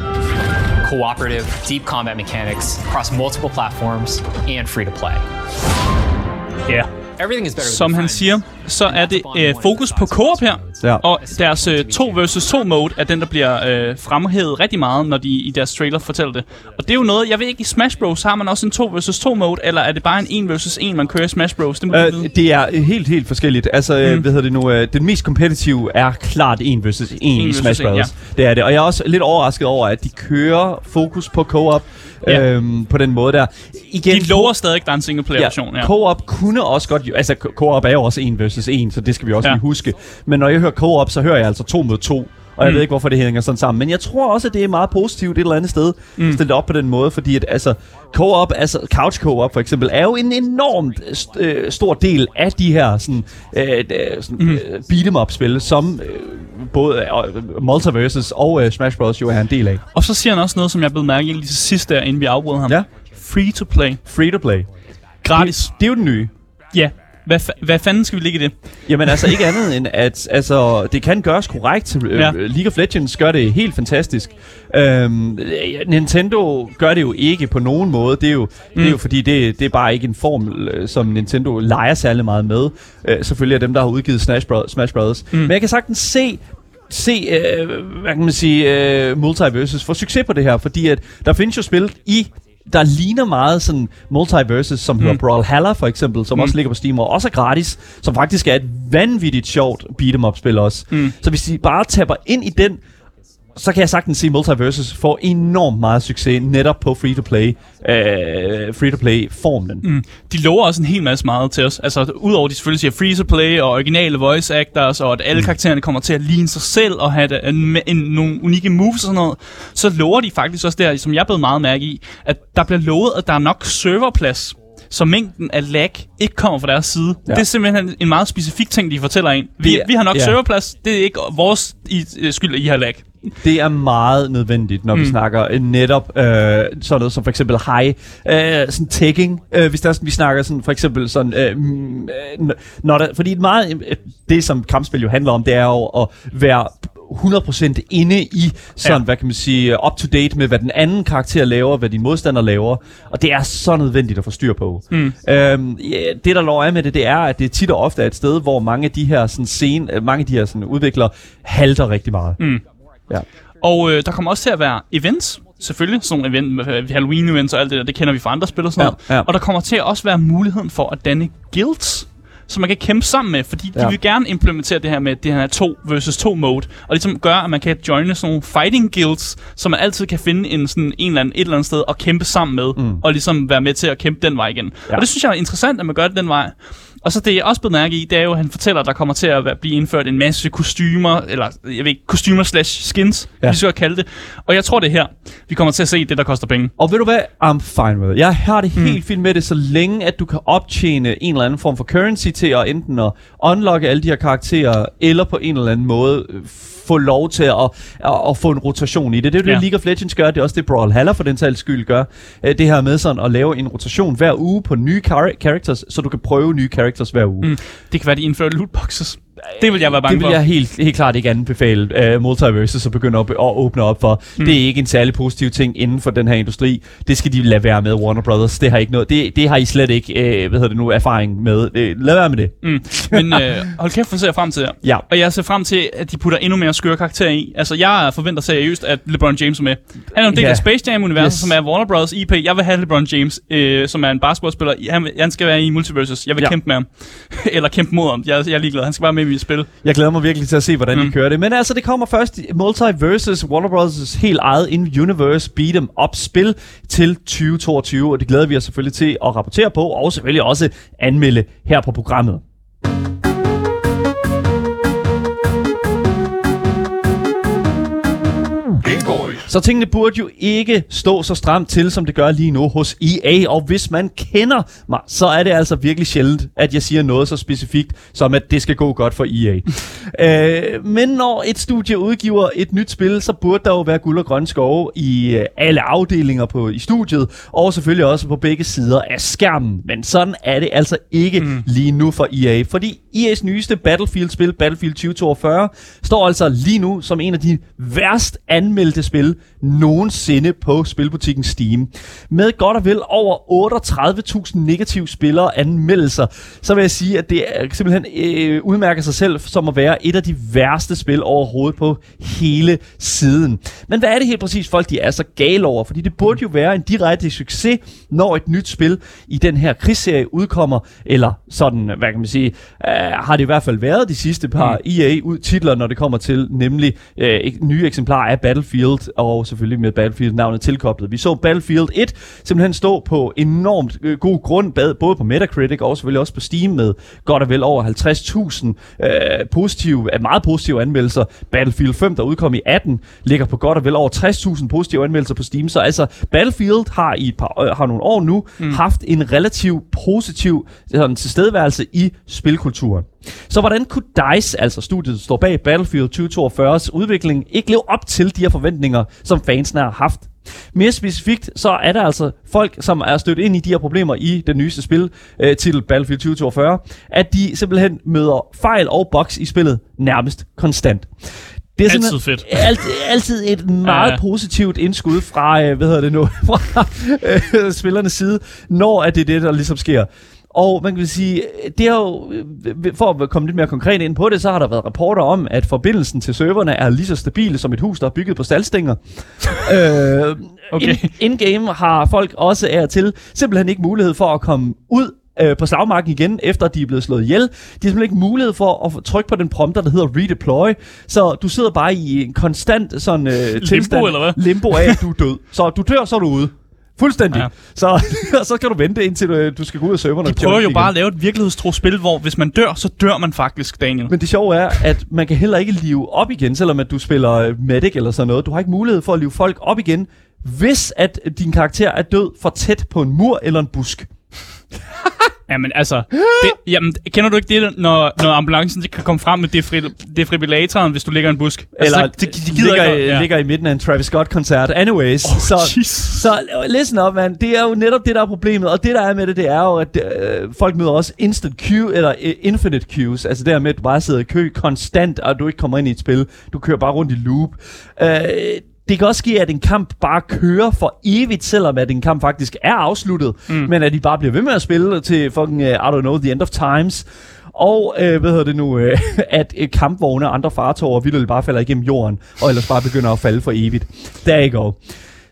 Cooperative, deep combat mechanics across multiple platforms and free to play. Ja. Everything is better with Som han siger, så er det øh, fokus på co-op her. Ja. Og deres øh, 2 versus 2 mode er den, der bliver øh, fremhævet rigtig meget, når de i deres trailer fortæller det. Og det er jo noget, jeg ved ikke, i Smash Bros. har man også en 2 versus 2 mode, eller er det bare en 1 versus 1, man kører i Smash Bros? Det må øh, øh, det er helt, helt forskelligt. Altså, mm. hvad hedder det nu, øh, den mest competitive er klart 1 versus 1 i Smash en, Bros. Det er det. Og jeg er også lidt overrasket over, at de kører fokus på co-op Ja. øhm, på den måde der. Igen, De lover stadig, at der er en single player version. Ja. Co-op kunne også godt... Altså, co-op er jo også 1 versus 1, så det skal vi også Ja. lige huske. Men når jeg hører co-op, så hører jeg altså 2 mod 2. Og jeg Mm. ved ikke, hvorfor det hænger sådan sammen. Men jeg tror også, at det er meget positivt et eller andet sted. Mm. Stille det op på den måde, fordi at, altså, co-op, altså couch co-op for eksempel, er jo en enormt st- øh, stor del af de her sådan, øh, øh, sådan, Mm. øh, beat em up spil, som øh, både øh, Multiverses og øh, Smash Bros. jo er en del af. Og så siger han også noget, som jeg blev mærke lige til sidst der, inden vi afbrød ham. Ja. Free to play. Free to play. Gratis. Det er jo den nye. Ja. Hvad, fa- hvad fanden skal vi ligge i det? Jamen altså ikke andet end, at altså, det kan gøres korrekt. Ja. Ja. League of Legends gør det helt fantastisk. Øhm, Nintendo gør det jo ikke på nogen måde. Det er jo, mm. det er jo fordi, det, det er bare ikke en formel, øh, som Nintendo leger særlig meget med. Øh, selvfølgelig er dem, der har udgivet Smash, Bros. Smash Brothers. Mm. Men jeg kan sagtens se se, øh, hvad kan man sige, øh, Multiverses få succes på det her, fordi at der findes jo spil i der ligner meget sådan multiverses, som mm. hedder Brawlhalla for eksempel, som mm. også ligger på Steam og også er gratis, som faktisk er et vanvittigt sjovt beat'em up spil også. Mm. Så hvis de bare tapper ind i den, så kan jeg sagtens se Multiverses får enormt meget succes netop på free-to-play, øh, free-to-play-formlen. Mm. De lover også en hel masse meget til os. Altså, udover de selvfølgelig siger free to play og originale voice actors, og at alle karaktererne kommer til at ligne sig selv og have en, en, nogle unikke moves og sådan noget, så lover de faktisk også der, som jeg blev meget mærke i, at der bliver lovet, at der er nok serverplads så mængden af lag ikke kommer fra deres side. Ja. Det er simpelthen en meget specifik ting, de fortæller en. Vi, Det vi har nok ja. serverplads, det er ikke vores i, skyld, at I har lag. Det er meget nødvendigt, når mm. vi snakker øh, netop øh, sådan noget som for eksempel high, øh, sådan tagging. Øh, hvis der er sådan, vi snakker sådan for eksempel sådan, øh, mm, øh, når der, fordi meget, øh, det som kampspil jo handler om, det er jo at være 100% inde i sådan, Ja. hvad kan man sige, up to date med, hvad den anden karakter laver, hvad din modstander laver, og det er så nødvendigt at få styr på. Mm. Øhm, ja, det, der lov er med det, det er, at det tit og ofte er et sted, hvor mange af de her sådan, scene, mange af de her sådan, udviklere halter rigtig meget. Mm. Ja. Og øh, der kommer også til at være events, selvfølgelig sådan nogle event, øh, Halloween-events og alt det der, det kender vi fra andre spil og sådan Ja, noget. ja. Og der kommer til at også være muligheden for at danne guilds, som man kan kæmpe sammen med, fordi de Ja. vil gerne implementere det her med det her 2 versus 2 mode, og ligesom gøre, at man kan joine sådan nogle fighting guilds, så man altid kan finde en, sådan, en eller anden, et eller andet sted og kæmpe sammen med, mm. og ligesom være med til at kæmpe den vej igen. Ja. Og det synes jeg er interessant, at man gør det den vej. Og så det, jeg også blevet mærke i, det er jo, at han fortæller, at der kommer til at være- blive indført en masse kostymer, eller jeg ved ikke, kostymer slash skins, Ja. vi skal kalde det. Og jeg tror, det er her, vi kommer til at se det, der koster penge. Og ved du hvad? I'm fine with it. Jeg har det helt fint med det, så længe at du kan optjene en eller anden form for currency til at enten at unlocke alle de her karakterer, eller på en eller anden måde øh, få lov til at, at, at få en rotation i det. Det er det, Ja. League of Legends gør. Det er også det, Brawlhalla for den sags skyld gør. Øh, Det her med sådan at lave en rotation hver uge på nye char- characters, så du kan prøve nye characters hver uge. Mm. Det kan være, de indfører lootboxes. Det vil jeg være bange Det vil for. jeg helt, helt klart ikke anbefale uh, Multiverses at begynde at, at åbne op for. Mm. Det er ikke en særlig positiv ting inden for den her industri. Det skal de lade være med, Warner Brothers. Det har, ikke noget, det, det har I slet ikke uh, hvad hedder det nu, erfaring med. Uh, lad være med det. Mm. Men øh, hold kæft, hvor ser jeg frem til det. Ja. Og jeg ser frem til, at de putter endnu mere skøre karakterer i. Altså, jeg forventer seriøst, at LeBron James er med. Han er en del Ja. af Space Jam-universet, Yes. som er Warner Bros. IP. Jeg vil have LeBron James, øh, som er en basketballspiller. Han, vil- han skal være i Multiverses. Jeg vil Ja. ja. kæmpe med ham. (laughs) Eller kæmpe mod ham. Jeg, jeg er ligeglad. Han skal bare med mit spil. Jeg glæder mig virkelig til at se, hvordan mm. de kører det. Men altså, det kommer først i Multiverses, Warner Bros. helt eget in-universe beat'em up spil til 2022, og det glæder vi os selvfølgelig til at rapportere på, og selvfølgelig også anmelde her på programmet. Så tingene burde jo ikke stå så stramt til, som det gør lige nu hos EA. Og hvis man kender mig, så er det altså virkelig sjældent, at jeg siger noget så specifikt, som at det skal gå godt for EA. (laughs) øh, men når et studie udgiver et nyt spil, så burde der jo være guld og grønne skove i øh, alle afdelinger på, i studiet, og selvfølgelig også på begge sider af skærmen. Men sådan er det altså ikke mm. lige nu for EA, fordi EA's nyeste Battlefield-spil, Battlefield 2042, står altså lige nu som en af de værst anmeldte spil nogensinde på spilbutikken Steam. Med godt og vel over 38.000 negative spillere anmeldelser, så vil jeg sige, at det simpelthen øh, udmærker sig selv som at være et af de værste spil overhovedet på hele siden. Men hvad er det helt præcis folk, de er så gale over? Fordi det burde jo være en direkte succes, når et nyt spil i den her krigsserie udkommer, eller sådan, hvad kan man sige, øh, har det i hvert fald været de sidste par mm. EA-titler, når det kommer til nemlig øh, nye eksemplarer af Battlefield, og selvfølgelig med Battlefield-navnet tilkoblet. Vi så Battlefield 1 simpelthen stå på enormt øh, god grund, både på Metacritic og selvfølgelig også på Steam med godt og vel over 50.000 øh, positive, øh, meget positive anmeldelser. Battlefield 5, der udkom i 18, ligger på godt og vel over 60.000 positive anmeldelser på Steam. Så altså, Battlefield har i et par, øh, har nogle år nu mm. haft en relativt positiv sådan, tilstedeværelse i spilkulturen. Så hvordan kunne DICE, altså studiet, der står bag Battlefield 2042's udvikling, ikke leve op til de her forventninger, som fansene har haft? Mere specifikt, så er der altså folk, som er stødt ind i de her problemer i den nyeste spil, øh, titel Battlefield 2042, at de simpelthen møder fejl og bugs i spillet nærmest konstant. Det er Altid fedt. Alt, altid et meget Ja. positivt indskud fra, øh, hvad hedder det nu, (laughs) fra øh, spillernes side, når at det er det, der ligesom sker. Og man kan sige, det er jo, øh, for at komme lidt mere konkret ind på det, så har der været rapporter om, at forbindelsen til serverne er lige så stabil som et hus, der er bygget på staldstænger. (laughs) øh, Okay. in- In-game har folk også af og til simpelthen ikke mulighed for at komme ud øh, på slagmarken igen, efter de er blevet slået ihjel. De har simpelthen ikke mulighed for at trykke på den prompter, der hedder redeploy. Så du sidder bare i en konstant sådan, øh, tilstand, eller hvad? limbo af, at du er død. (laughs) Så du dør, så er du ude. Fuldstændig. Ja. Så, (laughs) så kan du vente indtil du, du skal gå ud af serverne. De prøver jo igen. bare at lave et virkelighedstro spil, hvor hvis man dør, så dør man faktisk, Daniel. Men det sjove er, at man kan heller ikke live op igen, selvom at du spiller øh, medic eller sådan noget. Du har ikke mulighed for at live folk op igen, hvis at din karakter er død for tæt på en mur eller en busk. (laughs) Jamen altså, det, jamen, kender du ikke det, når, når ambulancen kan komme frem med defri- defibrillatoren, hvis du ligger i en busk? Eller altså, de, de, de gider ligger, ikke, i, ja. ligger i midten af en Travis Scott-koncert. Anyways, Oh, så, så listen up, man. Det er jo netop det, der er problemet. Og det, der er med det, det er jo, at øh, folk møder også instant queue, eller øh, infinite queues. Altså det her med, at du bare sidder i kø konstant, og du ikke kommer ind i et spil. Du kører bare rundt i loop. Øh, det kan også ske, at en kamp bare kører for evigt, selvom at en kamp faktisk er afsluttet. Mm. Men at de bare bliver ved med at spille til fucking, uh, I don't know, the end of times. Og, øh, hvad hedder det nu, øh, (laughs) at øh, kampvogne og andre fartøjer vildt bare falder igennem jorden, og ellers bare begynder at falde for evigt. Der you go.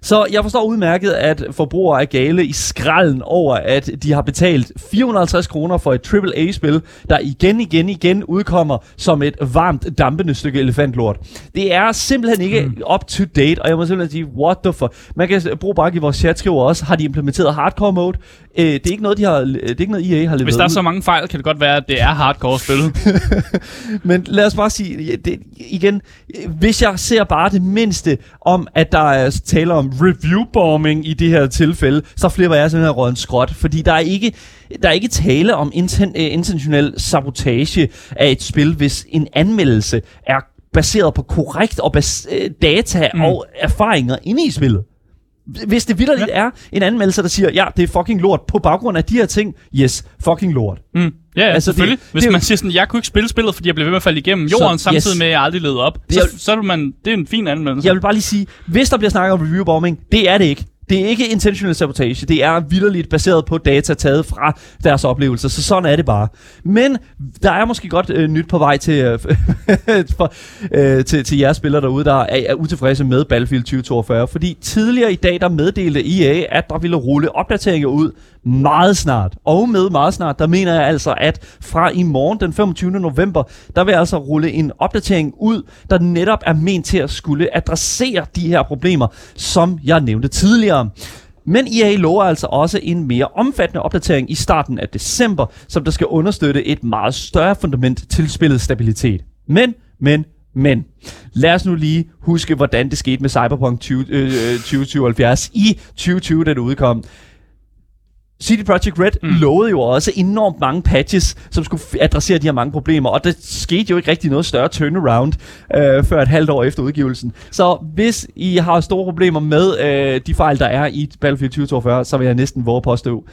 Så jeg forstår udmærket, at forbrugere er gale i skralden over, at de har betalt 450 kroner for et AAA-spil, der igen, igen, igen udkommer som et varmt, dampende stykke elefantlort. Det er simpelthen ikke mm. up to date, og jeg må simpelthen sige, what the fuck. Man kan bruge bare i vores chat skriver også, har de implementeret hardcore mode? Øh, det er ikke noget, de har, det er ikke noget, EA har leveret Hvis der er så mange fejl, kan det godt være, at det er hardcore spil. (laughs) Men lad os bare sige, det, igen, hvis jeg ser bare det mindste om, at der er tale om review-bombing i det her tilfælde, så flipper jeg simpelthen råden skråt, fordi der er ikke, der er ikke tale om inten, øh, intentionel sabotage af et spil, hvis en anmeldelse er baseret på korrekt og bas- øh, data mm. og erfaringer inde i spillet. Hvis det vildt ja. er en anmeldelse, der siger, ja, det er fucking lort på baggrund af de her ting, yes, fucking lort. Mm. Ja, ja Altså, selvfølgelig. det- Hvis det man siger sådan, jeg kunne ikke spille spillet, fordi jeg blev ved med at falde igennem jorden, Så- samtidig yes. med, at jeg aldrig levede op, Det så, så er man, det er en fin anmeldelse. Jeg vil bare lige sige, hvis der bliver snakket om review bombing, det er det ikke. Det er ikke intentional sabotage. Det er vidderligt baseret på data taget fra deres oplevelser. Så sådan er det bare. Men der er måske godt øh, nyt på vej til, øh, (laughs) for, øh, til, til jeres spillere derude, der er, er utilfredse med Battlefield 2042. Fordi tidligere i dag, der meddelte EA, at der ville rulle opdateringer ud meget snart. Og med meget snart, der mener jeg altså, at fra i morgen den 25. november, der vil altså rulle en opdatering ud, der netop er ment til at skulle adressere de her problemer, som jeg nævnte tidligere. Men EA lover altså også en mere omfattende opdatering i starten af december, som der skal understøtte et meget større fundament til spillets stabilitet. Men, men, men. Lad os nu lige huske, hvordan det skete med Cyberpunk 20, øh, øh 2077 i 2020, da det udkom. CD Projekt Red mm. lovede jo også enormt mange patches, som skulle adressere de her mange problemer, og der skete jo ikke rigtig noget større turnaround øh, før et halvt år efter udgivelsen. Så hvis I har store problemer med øh, de fejl, der er i Battlefield 2042, så vil jeg næsten våge påstå,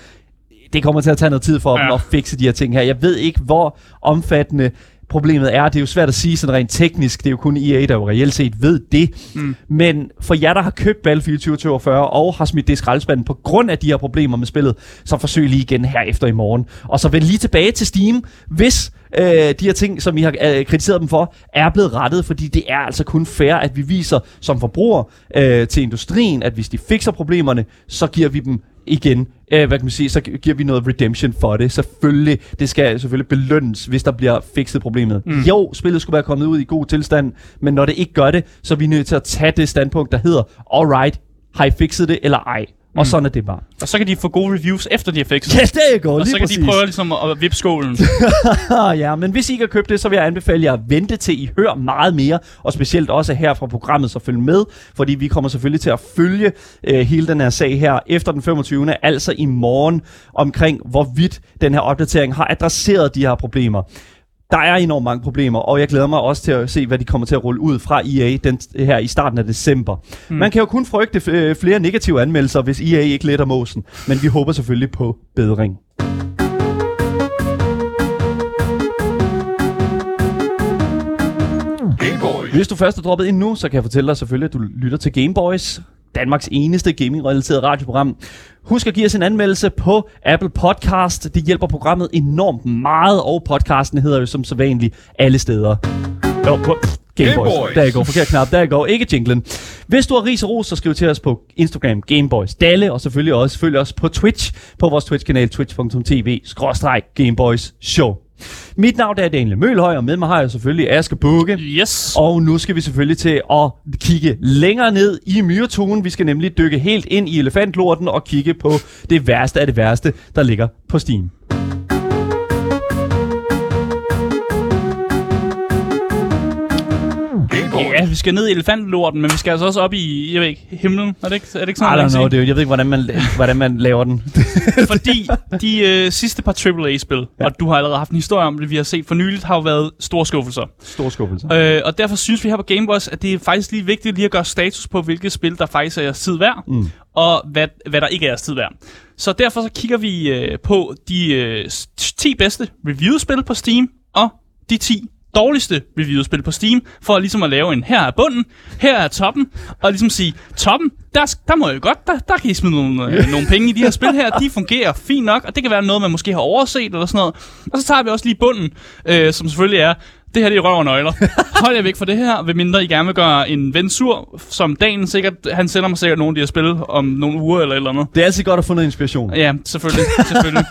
det kommer til at tage noget tid for ja. dem at fikse de her ting her. Jeg ved ikke, hvor omfattende problemet er. Det er jo svært at sige sådan rent teknisk. Det er jo kun EA, der jo reelt set ved det. Mm. Men for jer, der har købt Battlefield 2042 og har smidt det i skraldespanden på grund af de her problemer med spillet, så forsøg lige igen her efter i morgen. Og så vend lige tilbage til Steam, hvis øh, de her ting, som I har øh, kritiseret dem for, er blevet rettet, fordi det er altså kun fair, at vi viser som forbruger øh, til industrien, at hvis de fikser problemerne, så giver vi dem igen, øh, hvad kan man sige, så gi- giver vi noget redemption for det. Selvfølgelig, det skal selvfølgelig belønnes, hvis der bliver fikset problemet. Mm. Jo, spillet skulle være kommet ud i god tilstand, men når det ikke gør det, så er vi nødt til at tage det standpunkt, der hedder, alright, har I fikset det eller ej? Og sådan er det bare. Og så kan de få gode reviews, efter de har fikset Yes, there you go, Og lige så kan præcis. de prøve ligesom at, at vippe skålen. (laughs) Ja, men hvis I ikke har købt det, så vil jeg anbefale jer at vente til I hører meget mere, og specielt også her fra programmet, så følg med, fordi vi kommer selvfølgelig til at følge øh, hele den her sag her efter den 25. altså i morgen, omkring hvorvidt den her opdatering har adresseret de her problemer. Der er enormt mange problemer, og jeg glæder mig også til at se, hvad de kommer til at rulle ud fra EA den, her i starten af december. Mm. Man kan jo kun frygte øh, flere negative anmeldelser, hvis EA ikke letter måsen, men vi håber selvfølgelig på bedring. Hvis du først er droppet ind nu, så kan jeg fortælle dig selvfølgelig, at du lytter til Gameboys, Danmarks eneste gaming-relateret radioprogram. Husk at give os en anmeldelse på Apple Podcast. Det hjælper programmet enormt meget, og podcasten hedder jo som sædvanligt alle steder. Jo, på Gameboys. Gameboys. Der går. Forkert knap. Der går. Ikke jinglen. Hvis du har ris og ros, så skriv til os på Instagram Gameboys Dalle, og selvfølgelig også følg os på Twitch, på vores Twitch-kanal twitch.tv Gameboys Show. Mit navn er Daniel Mølhøj, og med mig har jeg selvfølgelig Aske Bukke. Yes. Og nu skal vi selvfølgelig til at kigge længere ned i myretuen. Vi skal nemlig dykke helt ind i elefantlorten og kigge på det værste af det værste, der ligger på Steam. Ja, vi skal ned i elefantlorten, men vi skal altså også op i, jeg ved ikke, himlen. Er det ikke, er det ikke sådan, I don't kan know, det, jeg ved ikke, hvordan man, hvordan man laver den. (laughs) Fordi de øh, sidste par AAA-spil, Ja. og du har allerede haft en historie om det, vi har set for nyligt, har jo været store skuffelser. Stor skuffelse. Øh, og derfor synes vi her på Gameboys, at det er faktisk lige vigtigt lige at gøre status på, hvilke spil, der faktisk er jeres tid værd, Mm. og hvad, hvad der ikke er jeres tid værd. Så derfor så kigger vi øh, på de øh, s- 10 bedste reviewspil på Steam, og de 10 dårligste reviewspil på Steam, for ligesom at lave en, her er bunden, her er toppen, og ligesom sige, toppen, der, der må jeg godt, der, der kan I smide nogle, øh, nogle penge i de her spil her, de fungerer fint nok, og det kan være noget, man måske har overset eller sådan noget. Og så tager vi også lige bunden, øh, som selvfølgelig er det her det er røv og nøgler. (laughs) Hold jer væk fra det her, ved mindre I gerne vil gøre en ven sur, som dagen sikkert, han sender mig sikkert nogle af de her spil om nogle uger eller et eller andet. Det er altid godt at få noget inspiration. Ja, selvfølgelig. (laughs) selvfølgelig.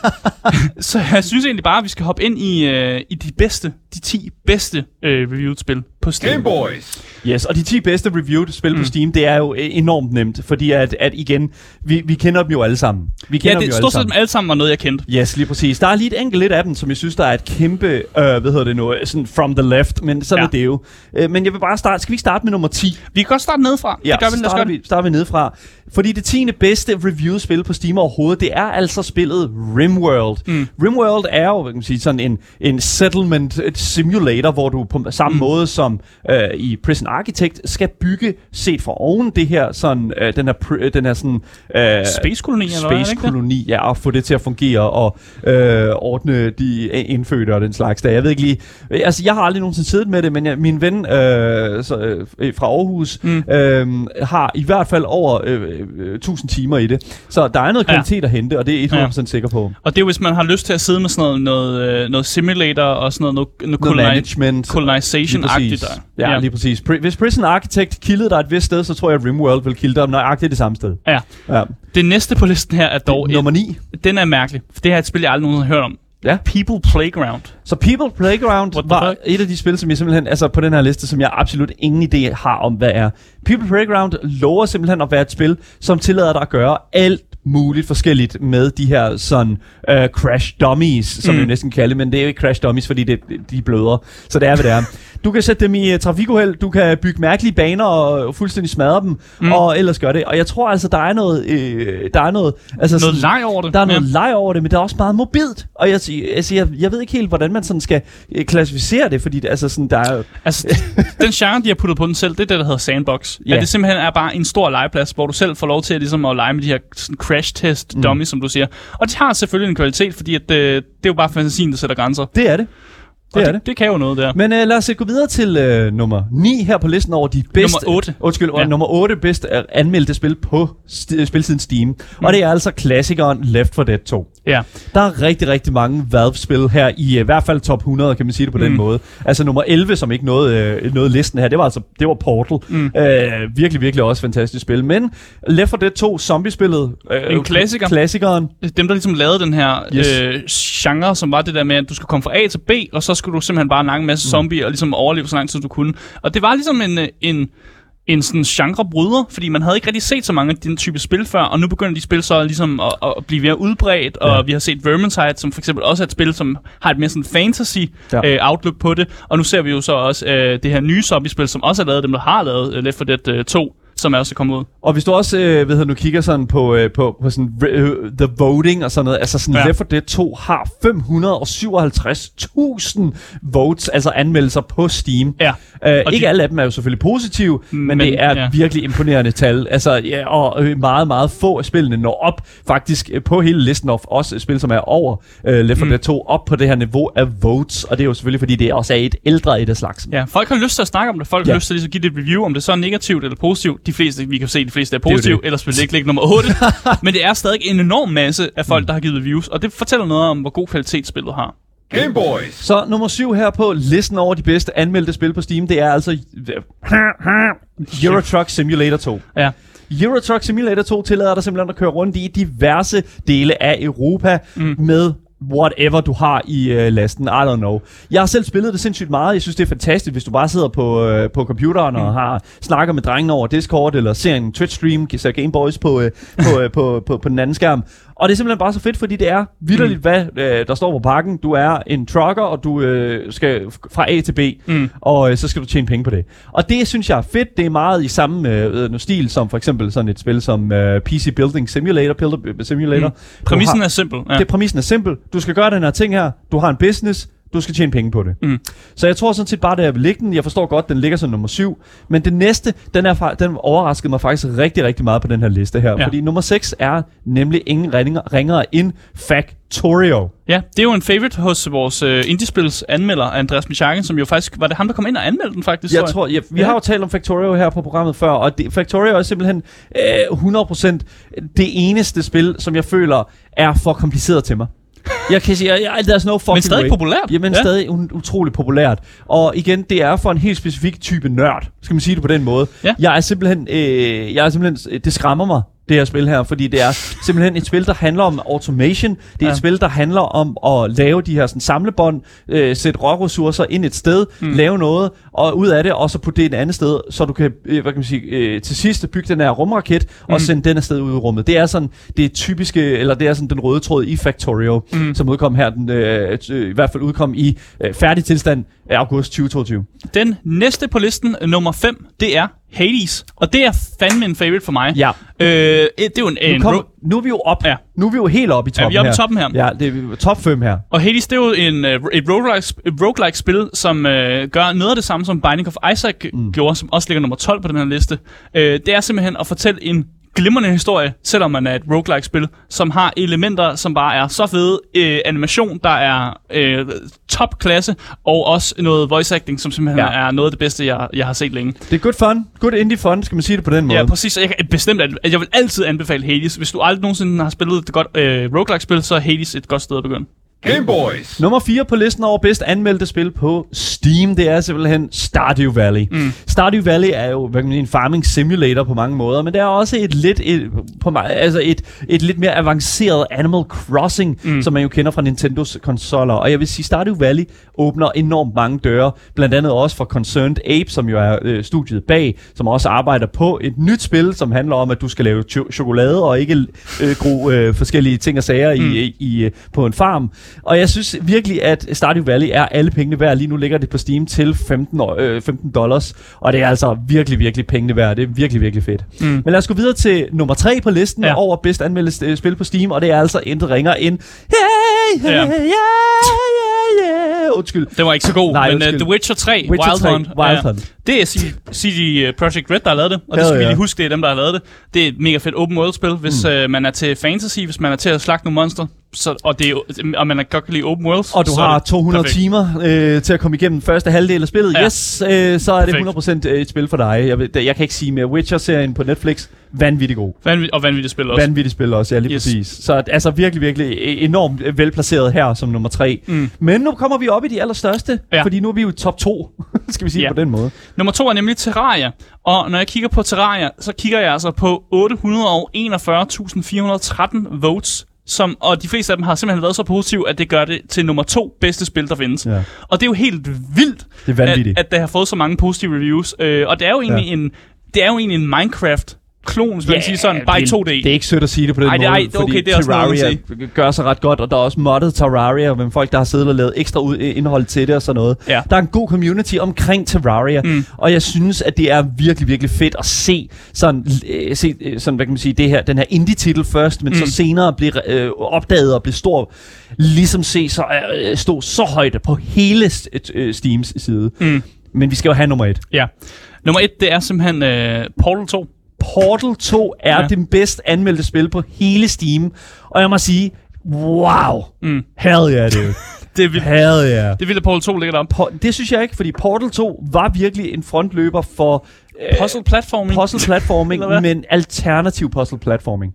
så jeg synes egentlig bare, at vi skal hoppe ind i, øh, i de bedste, de 10 bedste øh, reviewed spil på Steam. Game Boys. Yes, og de 10 bedste reviewed spil mm. på Steam, det er jo øh, enormt nemt, fordi at, at igen, vi, vi kender dem jo alle sammen. Vi Ja, kender dem det jo stort set alle dem sammen. alle sammen var noget, jeg kendte. Yes, lige præcis. Der er lige et enkelt lidt af dem, som jeg synes, der er et kæmpe, øh, hvad hedder det nu, sådan from the left, men sådan Ja. ja. er det jo. Øh, men jeg vil bare starte, skal vi ikke starte med nummer 10? Vi kan godt starte nedefra. Ja, det gør vi, lad starter det. vi, starter vi nedefra. Fordi det 10. bedste review-spil på Steam overhovedet, det er altså spillet RimWorld. Mm. RimWorld er jo, hvad kan man sige, sådan en, en settlement et simulator, hvor du på samme mm. måde som øh, i Prison Architect skal bygge, set fra oven, det her sådan, øh, den her, pr- den her sådan... Øh, Space-koloni, eller hvad, er det Space ikke det? koloni, ja, og få det til at fungere og øh, ordne de indfødte og den slags der. Jeg ved ikke lige, altså jeg har aldrig nogensinde siddet med det, men jeg, min ven øh, så, øh, fra Aarhus mm. øh, har i hvert fald over øh, øh, 1000 timer i det. Så der er noget kvalitet ja. at hente, og det er jeg 100% ja. sikker på. Og det er hvis man har lyst til at sidde med sådan noget, noget, øh, noget simulator og sådan noget, noget, noget, Noget coloni- management. colonization-agtigt. Præcis. Ja, ja, lige præcis. Pri- hvis Prison Architect kildede dig et vist sted, så tror jeg, at RimWorld vil kilde dig nøjagtigt det samme sted. ja. Ja. Det næste på listen her er dog... et- Nummer 9. Den er mærkelig, for det her er et spil, jeg aldrig nogensinde har hørt om. Ja. People Playground. Så People Playground var et af de spil, som jeg simpelthen, altså på den her liste, som jeg absolut ingen idé har om, hvad er. People Playground lover simpelthen at være et spil, som tillader dig at gøre alt muligt forskelligt med de her sådan uh, crash dummies, som mm. Jeg næsten kan kalde det, men det er jo ikke crash dummies, fordi det, de er blødere. Så det er, hvad det er. (laughs) Du kan sætte dem i uh, trafikuheld, du kan bygge mærkelige baner og fuldstændig smadre dem, mm. og ellers gøre det. Og jeg tror altså, der er noget, øh, der er noget, altså Noget sådan- leg over det. der er noget Ja. leg over det, men det er også meget mobilt. Og jeg, altså, jeg, jeg ved ikke helt, hvordan man sådan skal øh, klassificere det, fordi det, altså sådan, der er. Altså, (laughs) den genre, de har puttet på den selv, det er det, der hedder Sandbox. Ja. Ja. Det simpelthen er bare en stor legeplads, hvor du selv får lov til at, ligesom, at lege med de her sådan, crash test Mm. dummies, som du siger. Og de har selvfølgelig en kvalitet, fordi at, øh, det er jo bare fantasien, der sætter grænser. Det er det. Det er det, det. det kan jo noget der. Men øh, lad os øh, gå videre til øh, nummer 9 her på listen over de bedste... Nummer otte. Undskyld, Ja. nummer 8 bedst øh, anmeldte spil på st- spilsiden Steam. Mm. Og det er altså klassikeren Left 4 Dead 2. Ja. Der er rigtig, rigtig mange Valve-spil her i, øh, i hvert fald top 100, kan man sige det på mm. den måde. Altså nummer 11, som ikke nåede, øh, nåede listen her, det var altså det var Portal. Mm. Øh, virkelig, virkelig også fantastisk spil. Men Left 4 Dead 2, zombiespillet. Øh, En klassiker. Klassikeren. Dem, der ligesom lavede den her Yes. øh, genre, som var det der med, at du skulle komme fra A til B, og så skulle du simpelthen bare nakke en masse mm. zombier og ligesom overleve så lang tid du kunne. Og det var ligesom en, øh, en, en sådan genrebryder, fordi man havde ikke rigtig set så mange af den type spil før, og nu begynder de spil så ligesom at, at blive mere udbredt, og Ja. vi har set Vermintide, som for eksempel også er et spil, som har et mere sådan fantasy Ja. øh, outlook på det, og nu ser vi jo så også øh, det her nye zombie-spil, som også er lavet, dem der har lavet øh, Left 4 Dead øh, 2, som er også kommet ud. Og hvis du også øh, ved, nu kigger sådan på, øh, på, på sådan, øh, the voting og sådan noget, altså sådan Ja. Left 4 Dead 2 har 557.000 votes, altså anmeldelser på Steam. Ja. Øh, Og ikke de- alle af dem er jo selvfølgelig positive, men, Men, det er ja. virkelig imponerende tal. Altså, ja, og øh, meget, meget få af spillene når op faktisk øh, på hele listen of også spil, som er over øh, Left 4 Mm. Dead 2, op på det her niveau af votes. Og det er jo selvfølgelig, fordi det også er et ældre et af slagsen. Ja, folk har lyst til at snakke om det. Folk ja. Har lyst til lige at give det et review, om det så er negativt eller positivt. De fleste, vi kan se, de fleste er er jo positive, det. ellers vil det ikke ligge nummer 8. (laughs) Men det er stadig en enorm masse af folk, der har givet reviews, og det fortæller noget om, hvor god kvalitet spillet har. Game Boys. Så nummer syv her på listen over de bedste anmeldte spil på Steam, det er altså (coughs) Euro Truck Simulator 2. Ja. Euro Truck Simulator 2 tillader dig simpelthen at køre rundt i diverse dele af Europa mm. med whatever du har i øh, lasten. I don't know. Jeg har selv spillet det sindssygt meget. Jeg synes, det er fantastisk, hvis du bare sidder på, øh, på computeren mm. og har snakker med drengene over Discord, eller ser en Twitch-stream, ser Game Boys på, øh, på, øh, på, på, på den anden skærm. Og det er simpelthen bare så fedt, fordi det er vidderligt, mm. hvad øh, der står på pakken. Du er en trucker, og du øh, skal fra A til B, Mm. og øh, så skal du tjene penge på det. Og det synes jeg er fedt. Det er meget i samme øh, øh, stil som for eksempel sådan et spil som øh, PC Building Simulator. Builder, simulator. Mm. Præmissen har, er simpel. Ja. det, præmissen er simpel. Du skal gøre den her ting her. Du har en business. Du skal tjene penge på det. Mm. Så jeg tror sådan set bare, det er ligge den. Jeg forstår godt, den ligger som nummer syv. Men det næste, den, er, den overraskede mig faktisk rigtig, rigtig meget på den her liste her. Ja. Fordi nummer 6 er nemlig ingen ringer, ringere end Factorio. ja, det er jo en favorite hos vores øh, indiespils anmelder, Andreas Michakken, som jo faktisk, var det ham, der kom ind og anmeldte den faktisk? Jeg tror, ja, vi Ja. har jo talt om Factorio her på programmet før, og det, Factorio er simpelthen øh, 100% det eneste spil, som jeg føler er for kompliceret til mig. Jeg kan sige, jeg, there's no fucking Men stadig way. populært. Jamen Ja. ja. stadig un- utrolig populært. Og igen, det er for en helt specifik type nørd. Skal man sige det på den måde. Ja. Jeg er simpelthen, øh, jeg er simpelthen, det skræmmer mig det her spil her, fordi det er simpelthen et spil, der handler om automation. Det er Ja. et spil, der handler om at lave de her sådan, samlebånd, øh, sætte råressourcer ind et sted, mm. lave noget, og ud af det, og så putte det et andet sted, så du kan, øh, hvad kan man sige, øh, til sidst bygge den her rumraket, mm. og sende den afsted ud i rummet. Det er sådan, det er typiske, eller det er sådan den røde tråd i Factorio, mm. som udkom her, den, øh, øh, i hvert fald udkom i øh, færdig tilstand af august 2022. Den næste på listen, nummer 5, det er Hades. Og det er fandme en favorite for mig. Ja. Øh, det er jo en, Nu, kom, nu er vi jo op. Ja. Ja. Nu er vi jo helt oppe i Ja, toppen vi er oppe i her. toppen her. Ja, det er top 5 her. Og Hades, det er jo en, uh, et roguelike, et roguelike spil, som uh, gør noget af det samme, som Binding of Isaac mm. gjorde, som også ligger nummer 12 på den her liste. Uh, det er simpelthen at fortælle en glimrende historie, selvom man er et roguelike spil, som har elementer, som bare er så fede. Uh, animation, der er uh, topklasse, og også noget voice acting, som simpelthen ja. Er noget af det bedste, jeg, jeg har set længe. Det er good fun. Good indie fun, skal man sige det på den måde. Ja, præcis. Jeg kan bestemt, at jeg vil altid anbefale Hades. Hvis du aldrig nogensinde har spillet et godt uh, roguelike-spil, så er Hades et godt sted at begynde. Game Boys. Nummer 4 på listen over bedst anmeldte spil på Steam, det er simpelthen Stardew Valley. Mm. Stardew Valley er jo hvad kan man sige, en farming simulator på mange måder, men det er også et lidt, et, på, altså et, et lidt mere avanceret Animal Crossing, mm. som man jo kender fra Nintendos konsoller. Og jeg vil sige, Stardew Valley åbner enormt mange døre, blandt andet også for Concerned Ape, som jo er øh, studiet bag, som også arbejder på et nyt spil, som handler om, at du skal lave cho- chokolade og ikke øh, gro øh, forskellige ting og sager mm. i, i, øh, på en farm. Og jeg synes virkelig, at Stardew Valley er alle pengene værd. Lige nu ligger det på Steam til 15, år- øh, 15 dollars, og det er altså virkelig, virkelig pengene værd. Det er virkelig, virkelig fedt. Mm. Men lad os gå videre til nummer 3 på listen Ja. ja. over bedst anmeldte øh, spil på Steam, og det er altså intet ringer end Hey, Ja. yeah, yeah, yeah. Undskyld. Det var ikke så god, Nej, men uh. The Witcher 3, Witcher Wild 3, Hunt, Wild Hunt. det er CD Projekt Red, der har lavet det, og det skal vi yeah. lige huske, det er dem, der har lavet det. Det er et mega fedt open world-spil, hvis mm. uh, man er til fantasy, hvis man er til at slagte nogle monster, så, og, det er, og man er godt kan lide open worlds. Og du har det 200 perfekt. timer øh, til at komme igennem første halvdel af spillet. Ja. Ja. Yes, øh, så er det Perfekt. 100% et spil for dig. Jeg, jeg kan ikke sige mere. Witcher-serien på Netflix, vanvittig god. Vanvittigt, og vanvittigt spil også. Vanvittigt spil også, ja lige Yes. præcis. Så altså virkelig, virkelig enormt velplaceret her som nummer tre. Mm. Men nu kommer vi op i de allerstørste, Ja. fordi nu er vi jo top 2, (laughs) skal vi sige Ja. på den måde. Nummer to er nemlig Terraria. Og når jeg kigger på Terraria, så kigger jeg altså på 841.413 votes. Som, og de fleste af dem har simpelthen været så positive, at det gør det til nummer to bedste spil, der findes. Ja. Og det er jo helt vildt, Det er at, at det har fået så mange positive reviews. Øh, og det er jo egentlig Ja. en, det er jo egentlig en Minecraft klon, hvis man kan sige sådan, bare i det, 2D. Det er ikke sødt at sige det på den Ej, det er- måde, ej, det okay, det er også noget, Terraria gør sig ret godt, og der er også moddet Terraria, med folk, der har siddet og lavet ekstra ud, indhold til det og sådan noget. Ja. Der er en god community omkring Terraria, Mm. og jeg synes, at det er virkelig, virkelig fedt at se sådan, øh, se, øh, sådan hvad kan man sige, det her, den her indie-titel først, men Mm. mm. så senere blive øh, opdaget og blive stor, ligesom se så, øh, stå så højt på hele øh, Steams side. Mm. Men vi skal jo have nummer et. Ja. Nummer et, det er simpelthen øh, Portal 2. Portal 2 er Ja. det bedst anmeldte spil på hele Steam. Og jeg må sige, wow. Mm. Hell yeah, dude. (laughs) Det er vildt. Hell yeah. Det at Portal 2 ligger deroppe. Po- det synes jeg ikke, fordi Portal 2 var virkelig en frontløber for øh, Puzzle platforming. puzzle platforming, (laughs) men alternativ puzzle platforming.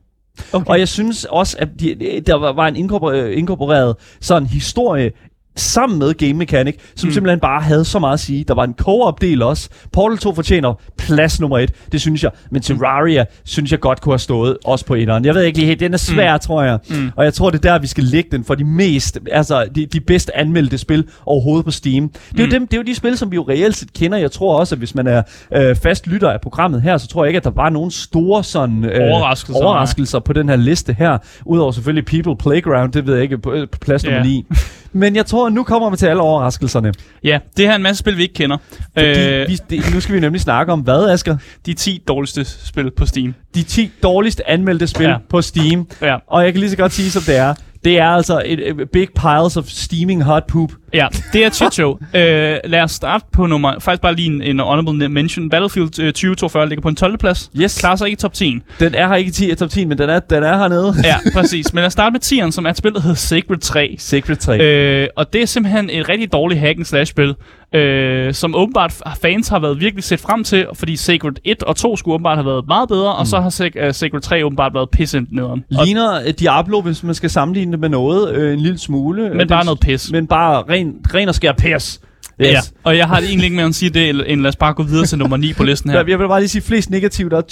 Okay. Og jeg synes også, at de, der var, var en inkorporeret, inkorporeret sådan historie sammen med game mechanic, som Mm. mm. simpelthen bare havde så meget at sige. Der var en co-op del også. Portal 2 fortjener plads nummer et, det synes jeg. Men Terraria synes jeg godt kunne have stået også på etteren. Jeg ved ikke lige helt, den er svær, mm. tror jeg. Mm. Og jeg tror, det er der, vi skal lægge den for de mest, altså de, de bedst anmeldte spil overhovedet på Steam. Det er, Mm. jo dem, det er jo de spil, som vi jo reelt set kender. Jeg tror også, at hvis man er øh, fast lytter af programmet her, så tror jeg ikke, at der var nogen store sådan, øh, Overraskelser, overraskelser på den her liste her. Udover selvfølgelig People Playground, det ved jeg ikke, på, på plads nummer Ja. 9. (laughs) Men jeg tror, at nu kommer vi til alle overraskelserne. Ja, det her er en masse spil, vi ikke kender. Fordi Øh, vi, det, nu skal vi nemlig snakke om hvad, Asger? de 10 dårligste spil på Steam. De 10 dårligst anmeldte spil Ja. på Steam. Ja, Og jeg kan lige så godt sige, som det er. Det er altså et, et big piles of steaming hot poop. ja det er shit show. (laughs) øh, lad os starte på nummer... Faktisk bare lige en, en honorable mention. Battlefield øh, 2042 ligger på en 12. plads. Yes. Klarer sig ikke i top 10. Den er her ikke i 10 af top 10, men den er, den er hernede. Ja, (laughs) præcis. Men lad os starte med 10'eren, som er et spil, der hedder Sacred 3. Secret 3. Øh, og det er simpelthen et rigtig dårligt hack and slash spil. Øh, som åbenbart fans har været virkelig set frem til, fordi Sacred 1 og 2 skulle åbenbart have været meget bedre, mm. og så har Sec- uh, Sacred 3 åbenbart været pisse nederen. Og, Ligner øh, Diablo, hvis man skal sammenligne det med noget, øh, en lille smule. men bare noget pis. Men bare ren, ren og skær pis. Yes. Ja, og jeg har egentlig ikke mere at sige det, end lad os bare gå videre til nummer 9 på listen her. (laughs) Jeg vil bare lige sige flest negative. Der er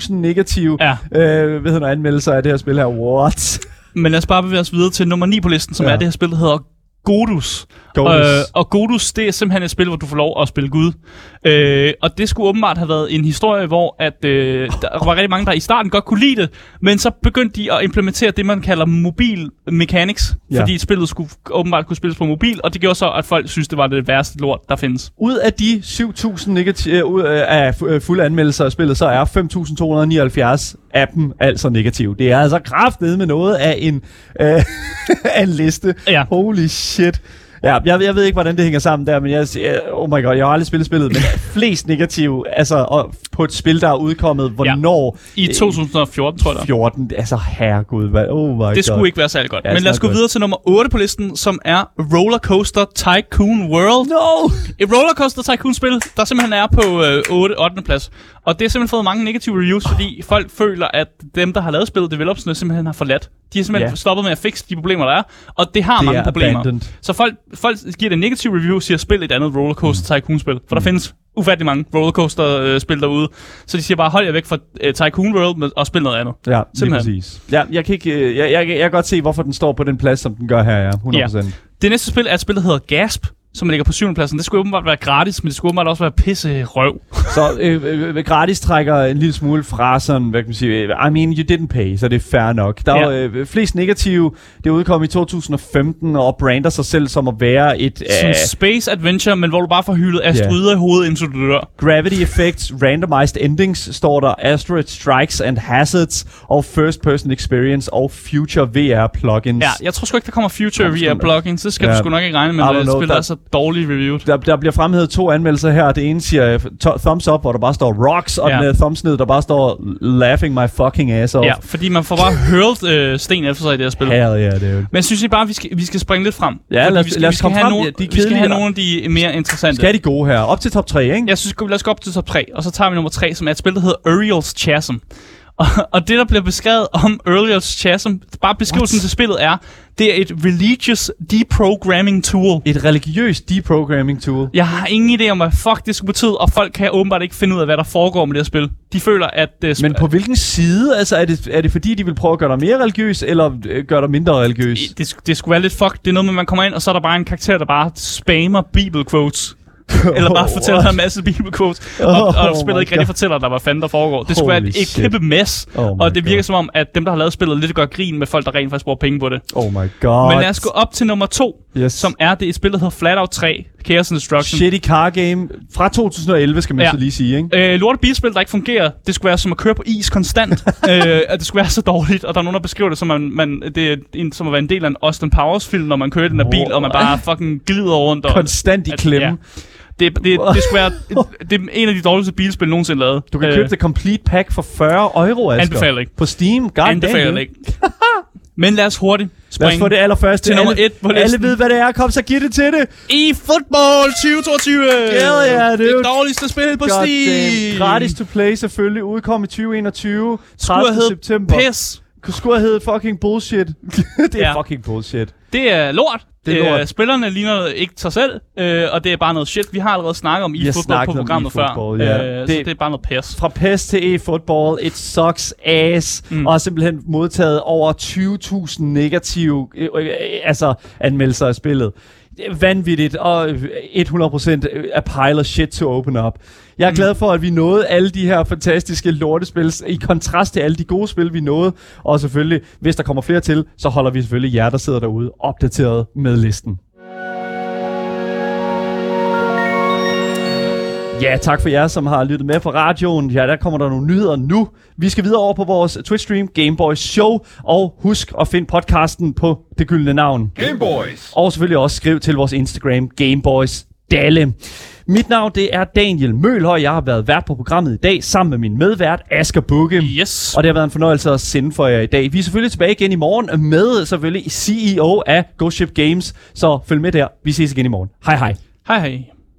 2.000 negative Ja. øh, hvad hedder, anmeldelser af det her spil her. What? Men lad os bare bevæge os videre til nummer 9 på listen, som ja. er det her spil, der hedder Godus. Godus. Øh, og Godus, det er simpelthen et spil, hvor du får lov at spille Gud. Øh, og det skulle åbenbart have været en historie, hvor at, øh, der var rigtig mange, der i starten godt kunne lide det, men så begyndte de at implementere det, man kalder mobil mechanics, Ja. fordi spillet skulle åbenbart kunne spilles på mobil, og det gjorde så, at folk synes, det var det værste lort, der findes. Ud af de 7.000 negative, ud øh, af fu- øh, fulde anmeldelser af spillet, så er 5.279 dem altså negative. Det er altså kraftedet med noget af en, øh, (laughs) af en liste. Ja. Holy shit. Ja, jeg, jeg ved ikke, hvordan det hænger sammen der, men jeg, jeg oh my god, jeg har aldrig spillet spillet, men (laughs) flest negative, altså og på et spil, der er udkommet, hvornår? I 2014, tror jeg. da. 14, altså herregud, hvad, oh my god. Det skulle ikke være særlig godt. Ja, Ja, Men lad os gå godt. videre til nummer 8 på listen, som er Roller Coaster Tycoon World. No! Et rollercoaster tycoon-spil, der simpelthen er på øh, 8. 8. plads. Og det har simpelthen fået mange negative reviews, fordi folk føler, at dem, der har lavet spillet, developersne, simpelthen har forladt. De har simpelthen yeah. stoppet med at fikse de problemer, der er. Og det har Det mange er problemer. abandoned. Så folk, folk giver det en negativ review, siger, spil et andet rollercoaster tycoon-spil. For der findes ufattelig mange rollercoaster-spil derude. Så de siger bare, hold jer væk fra uh, Tycoon World og spil noget andet. Ja, lige Simpelthen. præcis. Ja, jeg, kan ikke, øh, jeg, jeg, jeg kan godt se, hvorfor den står på den plads, som den gør her, ja. 100%. Ja. Det næste spil er et spil, der hedder Gasp, som ligger på 7. pladsen. Det skulle åbenbart være gratis, men det skulle åbenbart også være pisse røv. (laughs) Så øh, øh, gratis trækker en lille smule fra sådan, hvad kan man sige, øh, I mean, you didn't pay, så det er fair nok. Der er Ja. ja. øh, flest negative, det udkom i 2015, og brander sig selv som at være et Sådan øh, space adventure, men hvor du bare får hyldet asteroider i hovedet, indtil du dør. Gravity Effects, Randomized Endings, står der Asteroid Strikes and Hazards, og First Person Experience, og Future VR plugins. Ja, jeg tror sgu ikke, der kommer Future VR plugins. Det skal Ja. du sgu nok ikke regne med, I at don't det know, spil der- er så dårligt reviewed. Der, der bliver fremhævet to anmeldelser her. Det ene siger uh, to- thumbs up, hvor der bare står rocks, og Ja. den uh, thumbs ned, der bare står laughing my fucking ass off. Ja, fordi man får bare hurlet øh, sten efter sig i det her spil. Hell yeah, dude. Men jeg synes I bare, vi skal, vi skal springe lidt frem. Ja, lad os- vi skal, lad os vi skal komme have frem. Nogle, Ja, de er vi skal have nogle af de mere interessante. Skal de gode her? Op til top 3, ikke? Jeg synes, lad os gå op til top 3, og så tager vi nummer 3, som er et spil, der hedder Uriel's Chasm. Og, og det, der bliver beskrevet om Uriel's Chasm, bare beskrivelsen What? til spillet er, det er et religious deprogramming tool. Et religiøst deprogramming tool. Jeg har ingen idé om, hvad fuck det skulle betyde, og folk kan åbenbart ikke finde ud af, hvad der foregår med det her spil. De føler, at det Men på hvilken side? Altså, er det, er det fordi, de vil prøve at gøre dig mere religiøs, eller øh, gøre dig mindre religiøs? det, det skulle være lidt fuck. Det er noget med, man kommer ind, og så er der bare en karakter, der bare spammer Bible quotes. (laughs) Eller bare fortæller en masse Bible quotes. Og, Oh og spillet ikke rigtig fortæller dig, hvad fanden der foregår. Det skulle være et, et kæmpe mess. Oh og det virker God. som om, at dem, der har lavet spillet, lidt gør grin med folk, der rent faktisk bruger penge på det. Oh my god. Men lad os gå op til nummer to, Yes. som er det et spil, der hedder Flatout 3, Chaos and Destruction. Shitty car game fra 2011, skal man Ja. så lige sige, ikke? Øh, lorte bilspil, der ikke fungerer, det skulle være som at køre på is konstant. (laughs) øh, at det skulle være så dårligt, og der er nogen, der beskriver det som, man, man, det er en, som at være en del af en Austin Powers film, når man kører den der bil, og man bare fucking glider rundt. Og, Konstant i at- klemme. ja. Det, det, det skulle være det er en af de dårligste bilspil nogensinde lavet. Du kan købe det complete pack for 40 euro, Asger. Anbefaler ikke. På Steam. God Anbefaler damn, det ikke. (laughs) Men lad os hurtigt Lad os springe få det allerførste. til nummer alle, et på Alle listen. ved, hvad det er. Kom, så giv det til det. i Football 2022. Hell yeah, dude. Det dårligste spil på God Steam. damn. Gratis to play selvfølgelig. Udkom i 2021. Skulle have 30. heddet september. Pis. Skulle have heddet fucking bullshit. (laughs) det er Ja. fucking bullshit. Det er lort. Det er. Øh, spillerne ligner ikke sig selv, øh, og det er bare noget shit. Vi har allerede snakket om e-football på programmet før. ja. Øh, Det- Så det er bare noget pis. Fra PES til e-football, it sucks ass, mm. Og har simpelthen modtaget over 20.000 negative øh, øh, altså, anmeldelser af spillet. Vanvittigt, og øh, 100% a pile of shit to open up. Jeg er Mm. glad for, at vi nåede alle de her fantastiske lortespil, i kontrast til alle de gode spil, vi nåede. Og selvfølgelig, hvis der kommer flere til, så holder vi selvfølgelig jer, der sidder derude, opdateret med listen. Ja, tak for jer, som har lyttet med på radioen. Ja, der kommer der nogle nyheder nu. Vi skal videre over på vores Twitch-stream, Gameboys Show. Og husk at finde podcasten på det gyldne navn. Gameboys. Og selvfølgelig også skriv til vores Instagram, Gameboys Dalle. Mit navn, det er Daniel Mølhøj. Jeg har været vært på programmet i dag, sammen med min medvært, Asger Bukke. Yes. Og det har været en fornøjelse at sende for jer i dag. Vi er selvfølgelig tilbage igen i morgen med selvfølgelig CEO af Ghost Ship Games. Så følg med der. Vi ses igen i morgen. Hej hej. Hej hej.